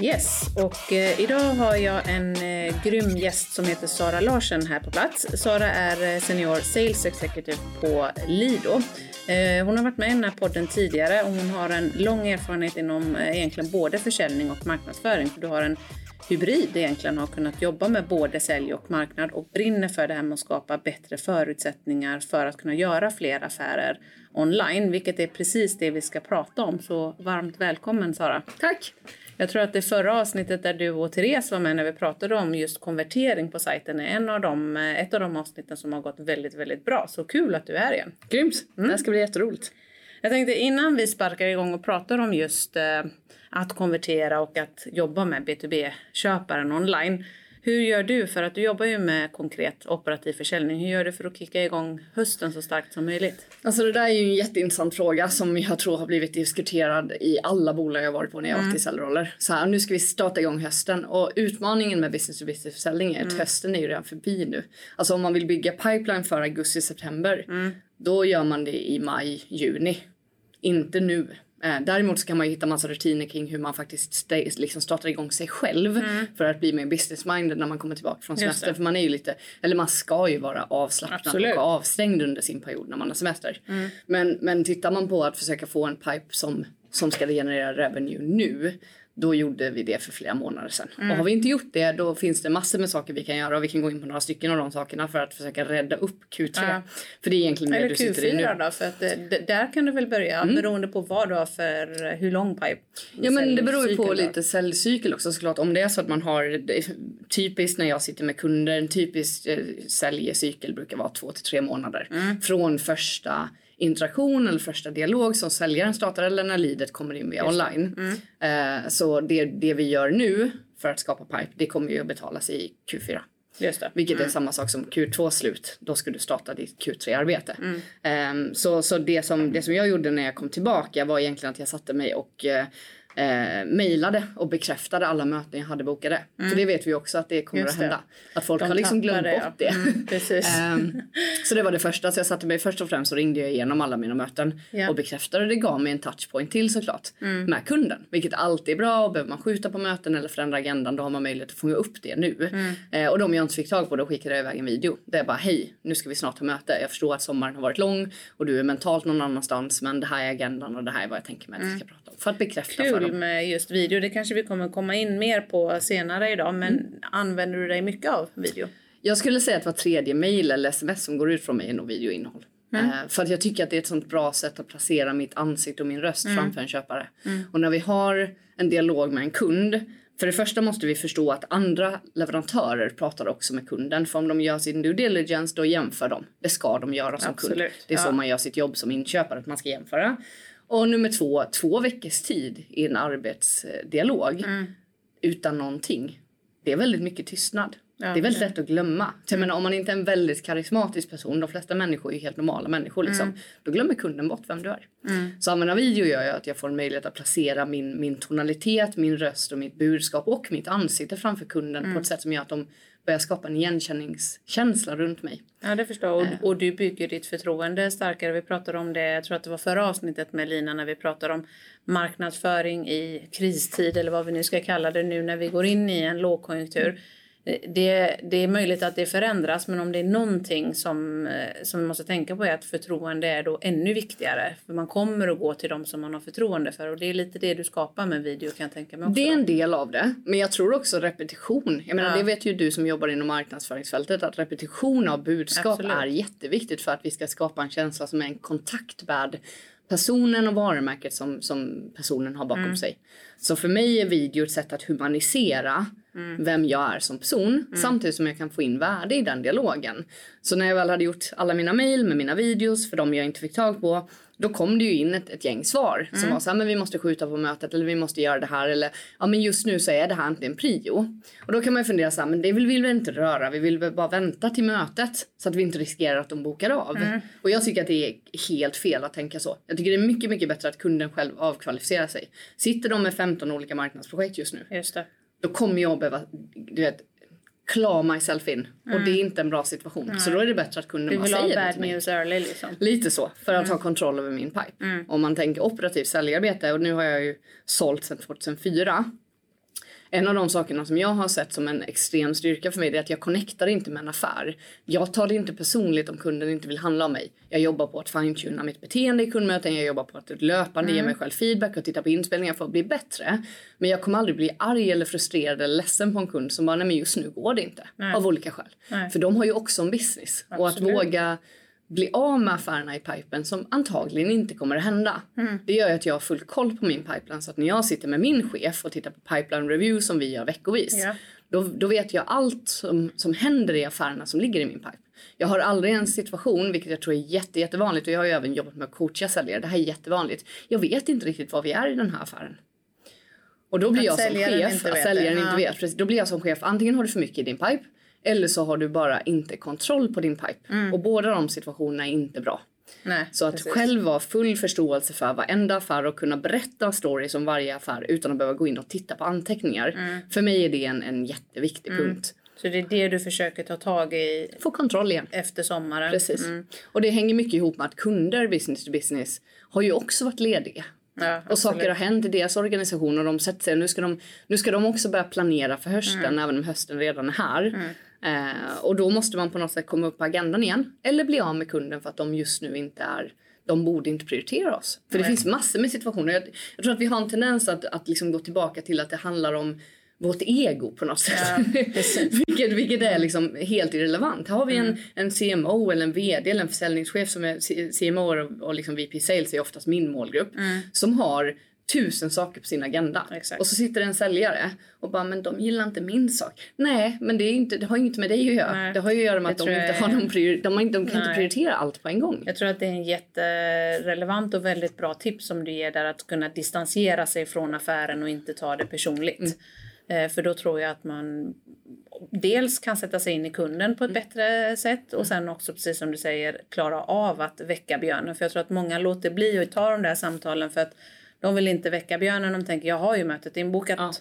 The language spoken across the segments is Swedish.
Yes, och eh, idag har jag en eh, grym gäst som heter Sara Larsen här på plats. Sara är eh, senior sales executive på Lido. Eh, hon har varit med i den här podden tidigare och hon har en lång erfarenhet inom eh, egentligen både försäljning och marknadsföring. För du har en hybrid egentligen har kunnat jobba med både sälj och marknad och brinner för det här med att skapa bättre förutsättningar för att kunna göra fler affärer online, vilket är precis det vi ska prata om. Så varmt välkommen Sara! Tack! Jag tror att det förra avsnittet där du och Therese var med när vi pratade om just konvertering på sajten är en av de, eh, ett av de avsnitten som har gått väldigt, väldigt bra. Så kul att du är igen. Grymt! Mm. Det här ska bli jätteroligt. Jag tänkte innan vi sparkar igång och pratar om just eh, att konvertera och att jobba med B2B-köparen online hur gör du, för att du jobbar ju med konkret operativ försäljning, hur gör du för att kicka igång hösten så starkt som möjligt? Alltså det där är ju en jätteintressant fråga som jag tror har blivit diskuterad i alla bolag jag varit på när jag mm. varit i säljroller. Så här, nu ska vi starta igång hösten och utmaningen med business to business försäljning är att mm. hösten är ju redan förbi nu. Alltså om man vill bygga pipeline för augusti, september, mm. då gör man det i maj, juni. Inte nu. Eh, däremot så kan man hitta massa rutiner kring hur man faktiskt liksom startar igång sig själv mm. för att bli mer business-minded när man kommer tillbaka från semester. För man är ju lite, eller man ska ju vara avslappnad Absolut. och avstängd under sin period när man har semester. Mm. Men, men tittar man på att försöka få en pipe som, som ska generera revenue nu då gjorde vi det för flera månader sedan. Mm. Och har vi inte gjort det då finns det massor med saker vi kan göra och vi kan gå in på några stycken av de sakerna för att försöka rädda upp Q3. Ja. För det är egentligen det du sitter i nu. Eller Q4 då, för att det, där kan du väl börja mm. beroende på vad du har för, hur lång pipe. Ja men det beror ju på då. lite säljcykel också såklart. Om det är så att man har, typiskt när jag sitter med kunder, en typisk eh, säljcykel brukar vara två till tre månader. Mm. Från första interaktion eller första dialog som säljaren startar eller när leadet kommer in via online. Mm. Eh, så det, det vi gör nu för att skapa pipe, det kommer ju att betalas i Q4. Just det. Vilket mm. är samma sak som Q2 slut. Då ska du starta ditt Q3-arbete. Mm. Um, så så det, som, det som jag gjorde när jag kom tillbaka var egentligen att jag satte mig och uh, eh, mejlade och bekräftade alla möten jag hade bokade. Mm. För det vet vi också att det kommer Just att hända. Det. Att folk De har liksom glömt det, bort det. Mm, um, så det var det första. Så jag satte mig först och främst och ringde jag igenom alla mina möten ja. och bekräftade. Det gav mig en touchpoint till såklart mm. med kunden. Vilket alltid är bra. Och behöver man skjuta på möten eller förändra agendan då har man möjlighet att fånga upp det nu. Mm. Eh, och de jag inte fick tag på då skickade jag iväg en video. Det är bara hej nu ska vi snart ha möte. Jag förstår att sommaren har varit lång och du är mentalt någon annanstans men det här är agendan och det här är vad jag tänker mig att vi ska mm. prata om. För att bekräfta Kul för dem. med just video. Det kanske vi kommer komma in mer på senare idag. Men mm. använder du dig mycket av video? Jag skulle säga att var tredje mail eller sms som går ut från mig är nog videoinnehåll. Mm. Uh, för att jag tycker att det är ett sånt bra sätt att placera mitt ansikte och min röst mm. framför en köpare. Mm. Och när vi har en dialog med en kund för det första måste vi förstå att andra leverantörer pratar också med kunden. För om de gör sin due diligence då jämför de. Det ska de göra som Absolut. kund. Det är ja. så man gör sitt jobb som inköpare, att man ska jämföra. Och nummer två, två veckors tid i en arbetsdialog mm. utan någonting. Det är väldigt mycket tystnad. Ja, det är väldigt lätt att glömma. Jag menar, om man inte är en väldigt karismatisk person, de flesta människor är helt normala människor, liksom, mm. då glömmer kunden bort vem du är. Mm. Så använda video gör ju att jag får en möjlighet att placera min, min tonalitet, min röst och mitt budskap och mitt ansikte framför kunden mm. på ett sätt som gör att de börjar skapa en igenkänningskänsla runt mig. Ja, det förstår jag. Och, eh. och, du bygger ditt förtroende starkare. Vi pratade om det, jag tror att det var förra avsnittet med Lina när vi pratade om marknadsföring i kristid eller vad vi nu ska kalla det nu när vi går in i en lågkonjunktur det, det är möjligt att det förändras men om det är någonting som, eh, som vi måste tänka på är att förtroende är då ännu viktigare. För man kommer att gå till dem som man har förtroende för och det är lite det du skapar med video kan jag tänka mig också. Det är en del av det. Men jag tror också repetition. Jag menar ja. det vet ju du som jobbar inom marknadsföringsfältet att repetition av budskap Absolut. är jätteviktigt för att vi ska skapa en känsla som är en kontakt med personen och varumärket som, som personen har bakom mm. sig. Så för mig är video ett sätt att humanisera mm. vem jag är som person mm. samtidigt som jag kan få in värde i den dialogen. Så när jag väl hade gjort alla mina mejl med mina videos för de jag inte fick tag på då kom det ju in ett, ett gäng svar mm. som var så här, men vi måste skjuta på mötet eller vi måste göra det här eller ja men just nu så är det här inte en prio. Och då kan man ju fundera så här, men det vill vi väl inte röra, vi vill väl bara vänta till mötet så att vi inte riskerar att de bokar av. Mm. Och jag tycker att det är helt fel att tänka så. Jag tycker det är mycket, mycket bättre att kunden själv avkvalificerar sig. Sitter de med 15 olika marknadsprojekt just nu, just det. Då kommer jag behöva du vet, claw myself in. Mm. Och det är inte en bra situation. Mm. Så då är det bättre att kunden bara säger det till mig. news early liksom. Lite så, för att mm. ha kontroll över min pipe. Mm. Om man tänker operativt säljarbete och nu har jag ju sålt sedan 2004 en av de sakerna som jag har sett som en extrem styrka för mig är att jag connectar inte med en affär. Jag tar det inte personligt om kunden inte vill handla om mig. Jag jobbar på att fine-tuna mitt beteende i kundmöten, jag jobbar på att löpande mm. ge mig själv feedback och titta på inspelningar för att bli bättre. Men jag kommer aldrig bli arg eller frustrerad eller ledsen på en kund som bara, nej men just nu går det inte. Nej. Av olika skäl. Nej. För de har ju också en business. Absolut. Och att våga bli av med affärerna i pipen som antagligen inte kommer att hända. Mm. Det gör ju att jag har full koll på min pipeline så att när jag sitter med min chef och tittar på pipeline review som vi gör veckovis. Yeah. Då, då vet jag allt som, som händer i affärerna som ligger i min pipe. Jag har aldrig en situation, vilket jag tror är jätte, jättevanligt och jag har ju även jobbat med att coacha säljare. Det här är jättevanligt. Jag vet inte riktigt var vi är i den här affären. Och då blir att jag som chef, att säljaren inte vet, precis, då blir jag som chef, antingen har du för mycket i din pipe eller så har du bara inte kontroll på din pipe. Mm. Och båda de situationerna är inte bra. Nej, så att precis. själv vara full förståelse för varenda affär och kunna berätta stories om varje affär utan att behöva gå in och titta på anteckningar. Mm. För mig är det en, en jätteviktig mm. punkt. Så det är det du försöker ta tag i? Få kontroll igen. Efter sommaren? Precis. Mm. Och det hänger mycket ihop med att kunder, business to business, har ju också varit lediga. Ja, och saker har hänt i deras organisation och de sätter sig. Nu ska de, nu ska de också börja planera för hösten mm. även om hösten redan är här. Mm. Eh, och då måste man på något sätt komma upp på agendan igen. Eller bli av med kunden för att de just nu inte är de borde inte prioritera oss. För det finns massor med situationer. Jag, jag, tror att vi har en tendens att, att liksom gå tillbaka till att det handlar om vårt ego på något sätt. Ja, vilket, vilket är liksom helt irrelevant. Här har vi mm. en, en CMO eller en VD eller en försäljningschef som är CMO och, och liksom VP Sales är oftast min målgrupp. Mm. Som har tusen saker på sin agenda. Exakt. Och så sitter en säljare och bara, men de gillar inte min sak. Nej, men det, är inte, det har inget med dig att göra. Nej. Det har ju att göra med jag att de inte, har någon prior, de, har, de kan Nej. inte prioritera allt på en gång. Jag tror att det är en jätterelevant och väldigt bra tips som du ger där att kunna distansera sig från affären och inte ta det personligt. Mm. Eh, för då tror jag att man dels kan sätta sig in i kunden på ett mm. bättre sätt och sen också precis som du säger klara av att väcka björnen. För jag tror att många låter bli att ta de där samtalen för att de vill inte väcka björnen. De tänker jag har ju mötet inbokat. Ja.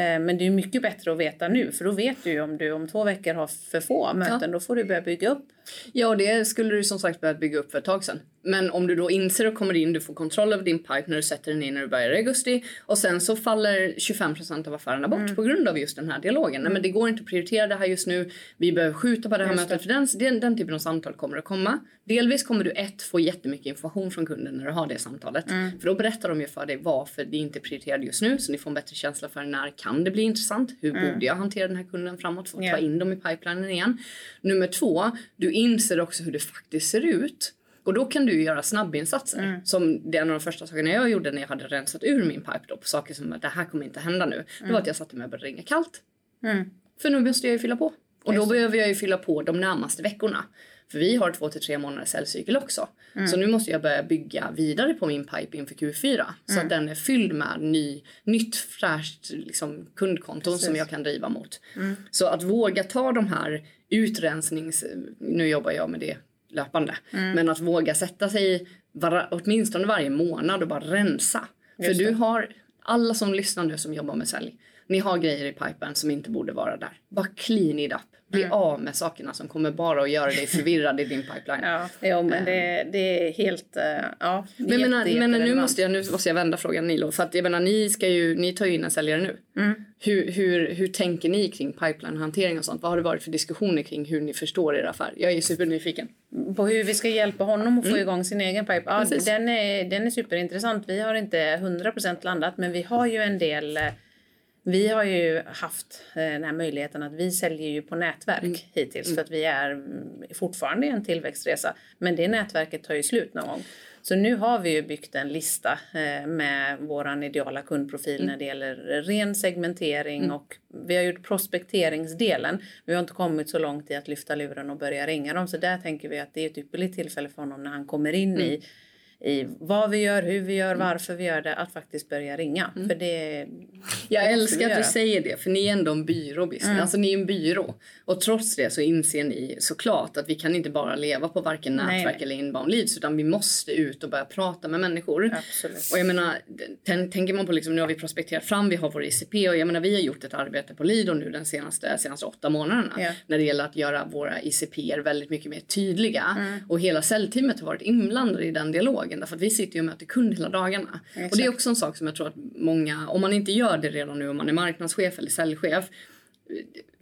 Eh, men det är mycket bättre att veta nu för då vet du ju om du om två veckor har för få möten ja. då får du börja bygga upp. Ja det skulle du som sagt börja bygga upp för ett tag sedan. Men om du då inser och kommer in, du får kontroll över din pipe när du sätter den in när du börjar i augusti och sen så faller 25% av affärerna bort mm. på grund av just den här dialogen. Mm. Nej men det går inte att prioritera det här just nu. Vi behöver skjuta på det här just mötet det. för den, den, den, typen av samtal kommer att komma. Delvis kommer du ett få jättemycket information från kunden när du har det samtalet. Mm. För då berättar de ju för dig varför det inte är prioriterat just nu så ni får en bättre känsla för när kan det bli intressant? Hur mm. borde jag hantera den här kunden framåt för att yeah. ta in dem i pipelinen igen? Nummer två, du inser också hur det faktiskt ser ut. Och då kan du göra snabbinsatser. Mm. Som det är en av de första sakerna jag gjorde när jag hade rensat ur min pipe då, på saker som att det här kommer inte hända nu. Mm. Det var mm. att jag satte mig och började ringa kallt. Mm. För nu måste jag ju fylla på. Och då behöver jag ju fylla på de närmaste veckorna. För vi har två till tre månaders säljcykel också. Mm. Så nu måste jag börja bygga vidare på min pipe inför Q4. Mm. Så att den är fylld med ny, nytt fräscht liksom, kundkonton Precis. som jag kan driva mot. Mm. Så att våga ta de här utrensnings... Nu jobbar jag med det löpande. Mm. Men att våga sätta sig var, åtminstone varje månad och bara rensa. Just För du det. har, alla som lyssnar nu som jobbar med sälj, ni har grejer i pipen som inte borde vara där. Bara clean it up. Bli mm. av med sakerna som kommer bara att göra dig förvirrad i din pipeline. Ja, jo, men det, det är helt... Uh, ja, men, jätte, men, men nu, måste jag, nu måste jag vända frågan Nilo. För att jag menar, ni, ska ju, ni tar ju in en säljare nu. Mm. Hur, hur, hur tänker ni kring pipeline-hantering och sånt? Vad har det varit för diskussioner kring hur ni förstår er affär? Jag är supernyfiken. På hur vi ska hjälpa honom att få mm. igång sin egen pipe? Ja, den, är, den är superintressant. Vi har inte 100% landat men vi har ju en del eh, vi har ju haft eh, den här möjligheten att vi säljer ju på nätverk mm. hittills mm. för att vi är fortfarande i en tillväxtresa. Men det nätverket tar ju slut någon gång. Så nu har vi ju byggt en lista eh, med våran ideala kundprofil mm. när det gäller ren segmentering mm. och vi har gjort prospekteringsdelen. Vi har inte kommit så långt i att lyfta luren och börja ringa dem så där tänker vi att det är ett ypperligt tillfälle för honom när han kommer in mm i vad vi gör, hur vi gör, varför vi gör det, att faktiskt börja ringa. Mm. För det, Jag älskar att du säger det, för ni är ändå en byråbusiness. Mm. Alltså ni är en byrå. Och trots det så inser ni såklart att vi kan inte bara leva på varken nätverk nej. eller inbound leads utan vi måste ut och börja prata med människor. Absolut. Och jag menar, tänker man på liksom, nu har vi prospekterat fram, vi har vår ICP och jag menar vi har gjort ett arbete på Lido nu den senaste, senaste åtta månaderna ja. när det gäller att göra våra ICP väldigt mycket mer tydliga. Mm. Och hela säljteamet har varit inblandade i den dialogen dagen därför att vi sitter ju och möter kund hela dagarna. Exakt. Och det är också en sak som jag tror att många, om man inte gör det redan nu om man är marknadschef eller säljchef,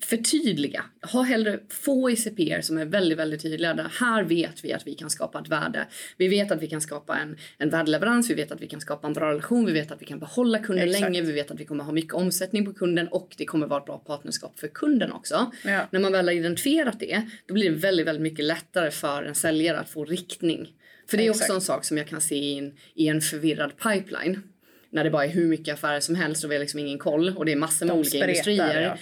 förtydliga. Ha hellre få ICPer som är väldigt, väldigt tydliga. Där här vet vi att vi kan skapa ett värde. Vi vet att vi kan skapa en, en värdeleverans, vi vet att vi kan skapa en bra relation, vi vet att vi kan behålla kunden Exakt. länge, vi vet att vi kommer ha mycket omsättning på kunden och det kommer vara ett bra partnerskap för kunden också. Ja. När man väl har identifierat det, då blir det väldigt, väldigt mycket lättare för en säljare att få riktning för det är Exakt. också en sak som jag kan se i en, i en förvirrad pipeline. När det bara är hur mycket affärer som helst och vi har liksom ingen koll och det är massor med De olika spretar, industrier. Ja.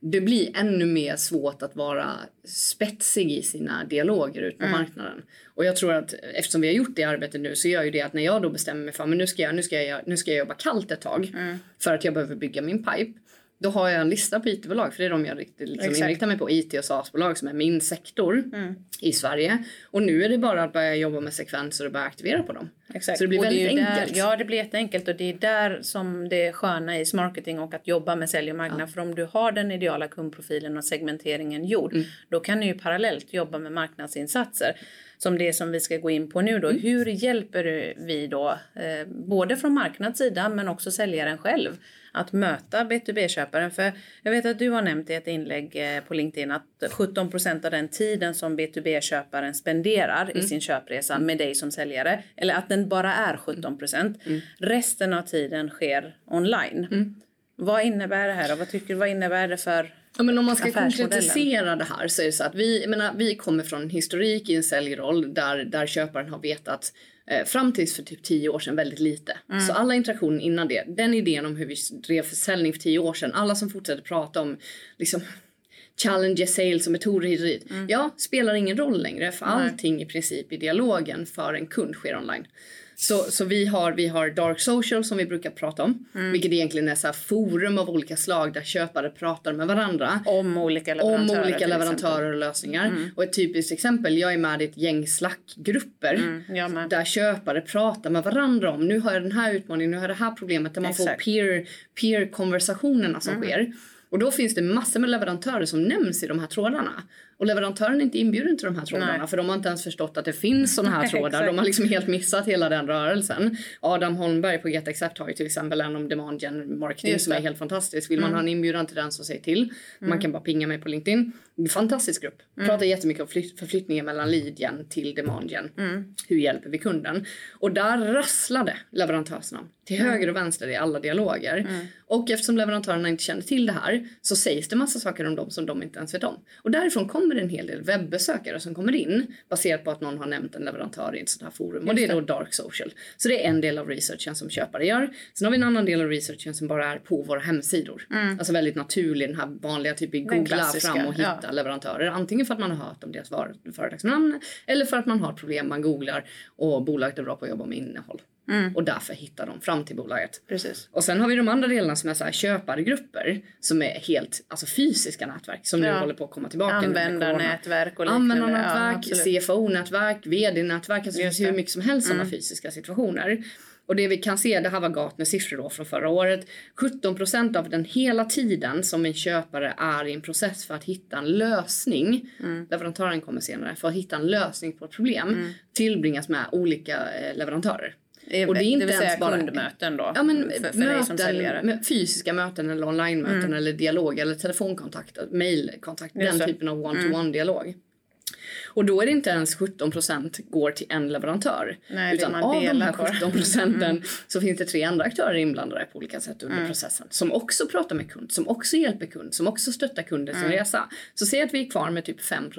Det blir ännu mer svårt att vara spetsig i sina dialoger ut på mm. marknaden. Och jag tror att eftersom vi har gjort det arbetet nu så gör ju det att när jag då bestämmer mig för att nu ska jag, nu ska jag, nu ska jag jobba kallt ett tag mm. för att jag behöver bygga min pipe då har jag en lista på IT-bolag för det är de jag riktigt liksom inriktar mig på. IT och SaaS-bolag som är min sektor mm. i Sverige. Och nu är det bara att börja jobba med sekvenser och börja aktivera på dem. Exakt. Så det blir och väldigt det enkelt. Där, ja, det blir jätteenkelt och det är där som det är sköna i marketing och att jobba med sälj och marknad. Ja. För om du har den ideala kundprofilen och segmenteringen gjord, mm. då kan du ju parallellt jobba med marknadsinsatser som det som vi ska gå in på nu då. Mm. Hur hjälper vi då, eh, både från marknadssidan men också säljaren själv, att möta B2B-köparen? För jag vet att du har nämnt i ett inlägg eh, på LinkedIn att 17% av den tiden som B2B-köparen spenderar mm. i sin köpresa med dig som säljare, eller att den bara är 17 Mm. Resten av tiden sker online. Mm. Vad innebär det här och vad tycker vad innebär det för Ja, men om man ska konkretisera det här så är det så att vi, menar, vi kommer från historik i en säljroll där, där köparen har vetat eh, fram tills för typ tio år sedan väldigt lite. Mm. Så alla interaktioner innan det, den idén om hur vi drev försäljning för tio år sedan, alla som fortsätter prata om liksom challenger sales och metoder hit och dit. Mm. Ja, spelar ingen roll längre för allting i princip i dialogen för en kund sker online. Så, så vi, har, vi har Dark Social som vi brukar prata om. Mm. Vilket egentligen är så forum av olika slag där köpare pratar med varandra. Om olika leverantörer. Om olika leverantörer och lösningar. Mm. Och ett typiskt exempel, jag är med i ett gäng Slack-grupper. Mm, där köpare pratar med varandra om nu har jag den här utmaningen, nu har jag det här problemet. Där man Exakt. får peer, peer konversationerna som mm. sker. Och då finns det massor med leverantörer som nämns i de här trådarna. Och leverantören är inte inbjuden till de här trådarna Nej. för de har inte ens förstått att det finns sådana här trådar. de har liksom helt missat hela den rörelsen. Adam Holmberg på GetAccept har ju till exempel en om demand gen marketing som är helt fantastisk. Vill mm. man ha en inbjudan till den så säg till. Mm. Man kan bara pinga mig på LinkedIn. Fantastisk grupp. Mm. Pratar jättemycket om förflyttningen mellan lead gen till demand gen. Mm. Hur hjälper vi kunden? Och där rasslade leverantörsnamn till mm. höger och vänster i alla dialoger. Mm. Och eftersom leverantörerna inte känner till det här så sägs det massa saker om dem som de inte ens vet om. Och därifrån kommer det en hel del webbesökare som kommer in baserat på att någon har nämnt en leverantör i ett sånt här forum. och det är då dark social. Så det är en del av researchen som köpare gör. Sen har vi en annan del av researchen som bara är på våra hemsidor. Mm. Alltså väldigt naturlig, den här vanliga typ googla fram och hitta ja. leverantörer. Antingen för att man har hört om deras företagsnamn eller för att man har problem man googlar och bolaget är bra på att jobba med innehåll. Mm. Och därför hittar de fram till bolaget. Precis. Och sen har vi de andra delarna som är så här köpargrupper som är helt alltså fysiska nätverk som ja. nu håller på att komma tillbaka. Användarnätverk och liknande. Användarnätverk, ja, CFO-nätverk, VD-nätverk, alltså det finns hur mycket som helst mm. sådana fysiska situationer. Och det vi kan se, det här var Gartner siffror då från förra året. 17% av den hela tiden som en köpare är i en process för att hitta en lösning, mm. leverantören kommer senare, för att hitta en lösning på ett problem mm. tillbringas med olika eh, leverantörer. Och det är inte det ens bara kundmöten då? Ja, men för, för möten, fysiska möten eller online-möten mm. eller dialog eller telefonkontakt, mailkontakt, den så. typen av one-to-one mm. dialog. Och då är det inte ens 17% går till en leverantör. Nej, utan av de här 17 procenten mm. så finns det tre andra aktörer inblandade på olika sätt under mm. processen. Som också pratar med kund, som också hjälper kund, som också stöttar kunden sin mm. resa. Så säg att vi är kvar med typ 5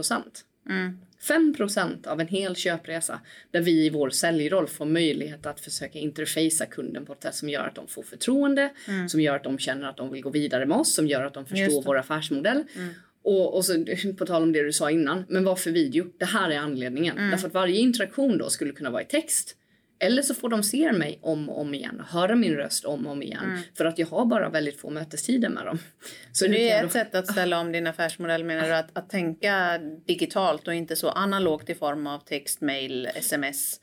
Mm. 5% av en hel köpresa där vi i vår säljroll får möjlighet att försöka interfacea kunden på ett sätt som gör att de får förtroende, mm. som gör att de känner att de vill gå vidare med oss, som gör att de förstår vår affärsmodell. Mm. Och, och så, på tal om det du sa innan, men varför video? Det här är anledningen. Mm. Därför att varje interaktion då skulle kunna vara i text. Eller så får de se mig om och om igen, höra min röst om och om igen. Mm. För att jag har bara väldigt få mötestider med dem. Så det är ett då... sätt att ställa om din affärsmodell menar du? Att, att tänka digitalt och inte så analogt i form av text, mail, sms?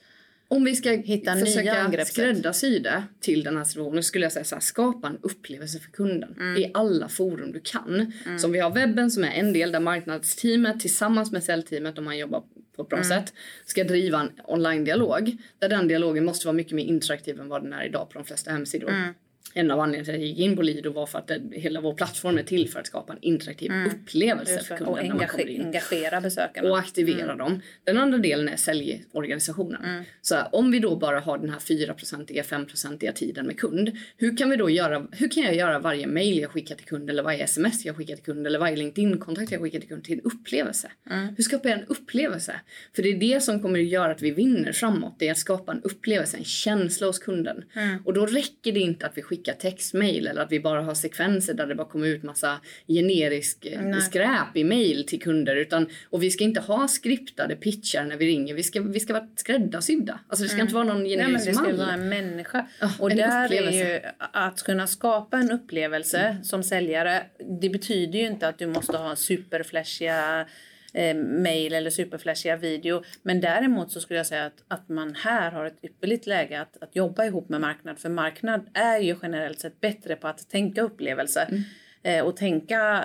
Om vi ska Hitta försöka skräddarsy det till den här situationen skulle jag säga så här, skapa en upplevelse för kunden mm. i alla forum du kan. Mm. Så om vi har webben som är en del där marknadsteamet tillsammans med säljteamet om man jobbar på ett bra mm. sätt ska driva en online-dialog där den dialogen måste vara mycket mer interaktiv än vad den är idag på de flesta hemsidor. Mm en av anledningarna till att jag gick in på Lido var för att det, hela vår plattform är till för att skapa en interaktiv mm. upplevelse för kunden. Och engage, engagera besökarna. Och aktivera mm. dem. Den andra delen är säljorganisationen. Mm. Så om vi då bara har den här 4-procentiga, 5-procentiga tiden med kund. Hur kan vi då göra, hur kan jag göra varje mail jag skickar till kund eller varje sms jag skickar till kund eller varje LinkedIn-kontakt jag skickar till kund till en upplevelse? Mm. Hur skapar jag en upplevelse? För det är det som kommer att göra att vi vinner framåt. Det är att skapa en upplevelse, en känsla hos kunden. Mm. Och då räcker det inte att vi skickar skicka textmail eller att vi bara har sekvenser där det bara kommer ut massa generisk eh, Nej. skräp i mail till kunder. Utan, och vi ska inte ha skriptade pitchar när vi ringer. Vi ska, vi ska vara skräddarsydda. Alltså det ska mm. inte vara någon generisk Nej, men Det ska vara en människa. Oh, och en där upplevelse. är ju att kunna skapa en upplevelse mm. som säljare. Det betyder ju inte att du måste ha superflashiga eh, mail eller superflashiga video. Men däremot så skulle jag säga att, att man här har ett ypperligt läge att, att jobba ihop med marknad. För marknad är ju generellt sett bättre på att tänka upplevelser. Mm. Eh, och tänka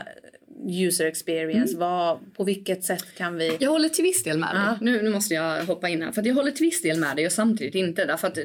user experience? Mm. Vad, på vilket sätt kan vi... Jag håller till viss del med dig. -huh. nu, nu måste jag hoppa in här. För jag håller till viss del med dig och samtidigt inte. Därför att,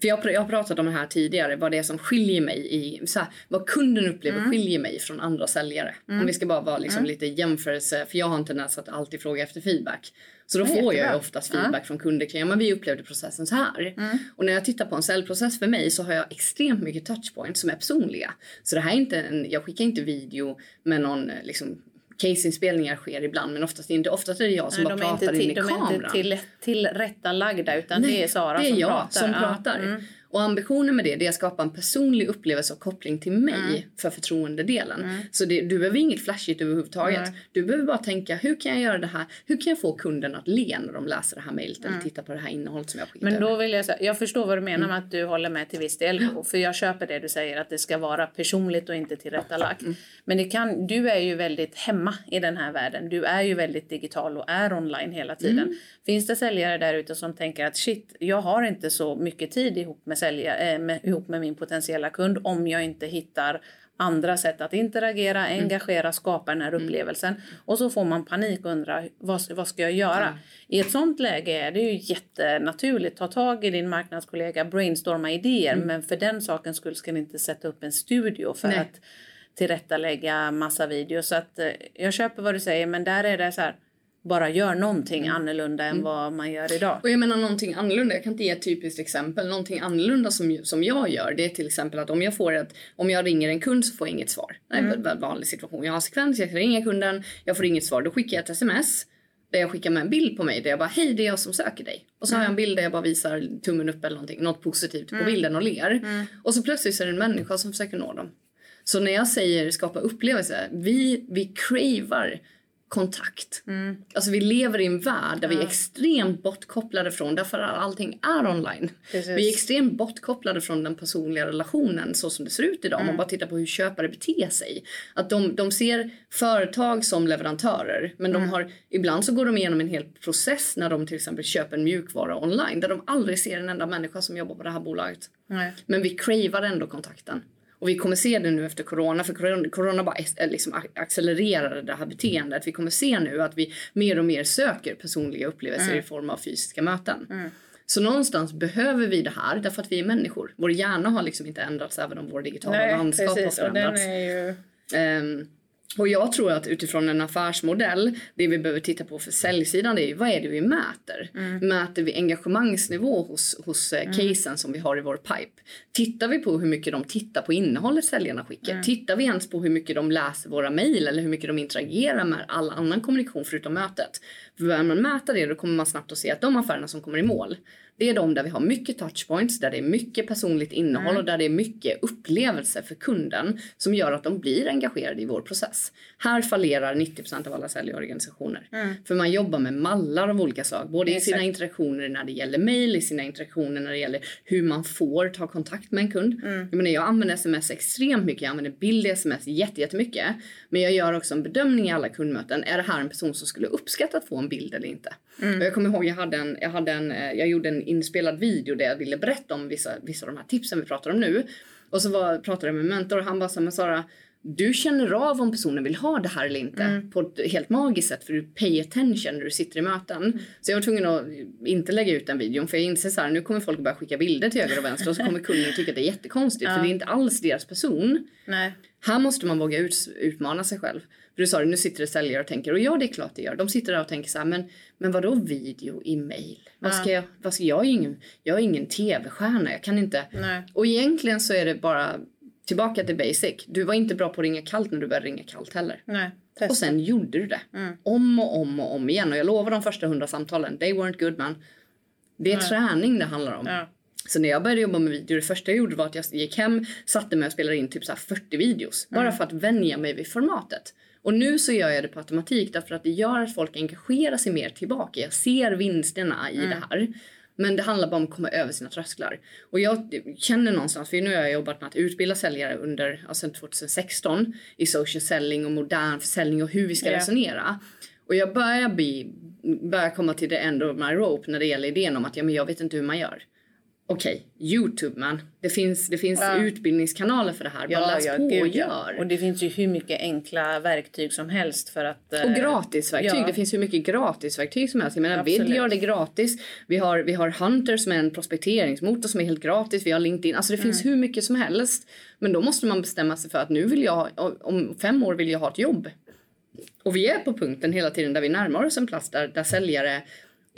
för jag, jag har pratat om det här tidigare. Vad det är som skiljer mig i... Så här, vad kunden upplever mm. skiljer mig från andra säljare. Mm. Om vi ska bara vara liksom mm. lite jämförelse. För jag har en tendens att alltid fråga efter feedback. Så då får jag ju oftast feedback ja. från kunder kring men vi upplevde processen så här. Mm. Och när jag tittar på en säljprocess för mig så har jag extremt mycket touchpoints som är personliga. Så det här är inte en, jag skickar inte video med någon liksom caseinspelningar sker ibland men oftast inte. Oftast är det jag som Nej, bara pratar till, in i de kameran. De är inte till, tillrättalagda utan Nej, det är Sara det är som jag pratar. som pratar. Mm. Och ambitionen med det, det är att skapa en personlig upplevelse och koppling till mig mm. för förtroendedelen. Mm. Så det, du behöver inget flashigt överhuvudtaget. Mm. Du behöver bara tänka, hur kan jag göra det här? Hur kan jag få kunden att le när de läser det här mejlet eller mm. tittar på det här innehållet som jag skickat Men då vill jag säga, jag förstår vad du menar mm. med att du håller med till viss del. För jag köper det du säger, att det ska vara personligt och inte tillrättalagt. Mm. Men det kan, du är ju väldigt hemma i den här världen. Du är ju väldigt digital och är online hela tiden. Finns det säljare där ute som tänker att shit, jag har inte så mycket tid ihop med, sälja, äh, med, ihop med min potentiella kund om jag inte hittar andra sätt att interagera, mm. engagera, skapa den här mm. upplevelsen. Och så får man panik och undrar vad, vad ska jag göra? Mm. I ett sånt läge är det ju jättenaturligt. Ta tag i din marknadskollega, brainstorma idéer. Mm. Men för den sakens skull ska ni inte sätta upp en studio för Nej. att tillrättalägga massa videos. Så att eh, jag köper vad du säger men där är det så här bara gör någonting mm. annorlunda än mm. vad man gör idag. Och jag menar någonting annorlunda, jag kan inte ge ett typiskt exempel. Någonting annorlunda som, som jag gör det är till exempel att om jag får ett, om jag ringer en kund så får jag inget svar. Det är mm. en vanlig situation. Jag har sekvens, jag ringer kunden, jag får inget svar. Då skickar jag ett sms där jag skickar med en bild på mig där jag bara hej det är jag som söker dig. Och så mm. har jag en bild där jag bara visar tummen upp eller någonting, något positivt på mm. bilden och ler. Mm. Och så plötsligt så är det en människa som försöker nå dem. Så när jag säger skapa upplevelse, vi, vi cravar kontakt. Mm. Alltså vi lever i en värld där ja. vi är extremt bortkopplade från, därför att allting är online. Precis. Vi är extremt bortkopplade från den personliga relationen så som det ser ut idag. Mm. Om man bara tittar på hur köpare beter sig. Att de, de ser företag som leverantörer men de mm. har, ibland så går de igenom en hel process när de till exempel köper en mjukvara online där de aldrig ser en enda människa som jobbar på det här bolaget. Men vi cravar ändå kontakten. Och vi kommer se det nu efter corona, för corona bara liksom accelererade det här beteendet. Vi kommer se nu att vi mer och mer söker personliga upplevelser mm. i form av fysiska möten. Mm. Så någonstans behöver vi det här därför att vi är människor. Vår hjärna har liksom inte ändrats även om vår digitala Nej, landskap precis, har förändrats. Ju... Och jag tror att utifrån en affärsmodell, det vi behöver titta på för säljsidan det är vad är det vi mäter? Mm. Mäter vi engagemangsnivå hos, hos eh, mm. casen som vi har i vår pipe? Tittar vi på hur mycket de tittar på innehållet säljarna skickar? Mm. Tittar vi ens på hur mycket de läser våra mejl eller hur mycket de interagerar med all annan kommunikation förutom mötet? För börjar man mäta det då kommer man snabbt att se att de affärerna som kommer i mål det är de där vi har mycket touchpoints, där det är mycket personligt innehåll mm. och där det är mycket upplevelse för kunden som gör att de blir engagerade i vår process. Här fallerar 90% av alla säljorganisationer. Mm. För man jobbar med mallar av olika slag, både Exakt. i sina interaktioner när det gäller mail, i sina interaktioner när det gäller hur man får ta kontakt med en kund. Mm. Jag, menar, jag använder sms extremt mycket, jag använder bild i sms jättemycket. Men jag gör också en bedömning i alla kundmöten. Är det här en person som skulle uppskatta att få en bild eller inte? Mm. jag kommer ihåg, jag hade en, jag hade en, eh, jag gjorde en inspelad video där jag ville berätta om vissa, vissa av de här tipsen vi pratar om nu. Och så var, pratade jag med mentor och han bara sa, men Sara, du känner av om personen vill ha det här eller inte mm. på ett helt magiskt sätt för du pay attention när du sitter i möten. Mm. Så jag var tvungen att inte lägga ut den videon för jag inser så här, nu kommer folk börja skicka bilder till höger och vänster och så kommer kunden tycka att det är jättekonstigt ja. för det är inte alls deras person. Nej. Här måste man våga ut, utmana sig själv. För du sa det, nu sitter det säljare och tänker, och ja det är klart det gör. De sitter där och tänker så här, men, men vadå video i mail? Vad ska jag, vad ska, jag, är ingen, jag är ingen tv-stjärna, jag kan inte. Nej. Och egentligen så är det bara tillbaka till basic. Du var inte bra på att ringa kallt när du började ringa kallt heller. Nej, och sen gjorde du det. Mm. Om och om och om igen. Och jag lovar de första hundra samtalen, they weren't good man. Det är Nej. träning det handlar om. Ja. Så när jag började jobba med video, det första jag gjorde var att jag gick hem, satte mig och spelade in typ så 40 videos. Mm. Bara för att vänja mig vid formatet. Och nu så gör jag det på automatik därför att det gör att folk engagerar sig mer tillbaka. Jag ser vinsterna i mm. det här. Men det handlar bara om att komma över sina trösklar. Och jag känner någonstans, för nu har jag jobbat med att utbilda säljare under, alltså 2016 i social selling och modern försäljning och hur vi ska yeah. resonera. Och jag börjar, bli, börjar komma till the end of my rope när det gäller idén om att ja, men jag vet inte hur man gör okej, okay, Youtube man. Det finns, det finns ja. utbildningskanaler för det här. Bara ja, läs ja, på och gör. Och det finns ju hur mycket enkla verktyg som helst för att... Och eh, gratisverktyg. Det finns hur mycket gratisverktyg som helst. Jag menar, Vid gör det gratis. Vi har, vi har Hunter som är en prospekteringsmotor som är helt gratis. Vi har LinkedIn. Alltså det mm. finns hur mycket som helst. Men då måste man bestämma sig för att nu vill jag, om fem år vill jag ha ett jobb. Och vi är på punkten hela tiden där vi närmar oss en plats där, där säljare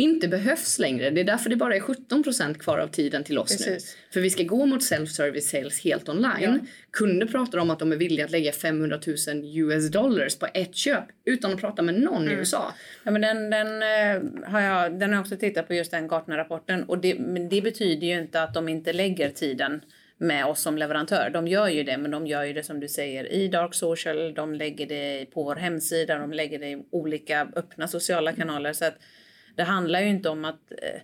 inte behövs längre. Det är därför det bara är 17% kvar av tiden till oss Precis. nu. För vi ska gå mot self-service sales helt online. Ja. Kunder pratar om att de är villiga att lägga 500 000 US dollars på ett köp utan att prata med någon mm. i USA. Ja, men den, den, eh, har jag, den har jag också tittat på just den Gartner-rapporten och det, det betyder ju inte att de inte lägger tiden med oss som leverantör. De gör ju det, men de gör ju det som du säger i Dark Social, de lägger det på vår hemsida, de lägger det i olika öppna sociala kanaler. Så att det handlar ju inte om att eh,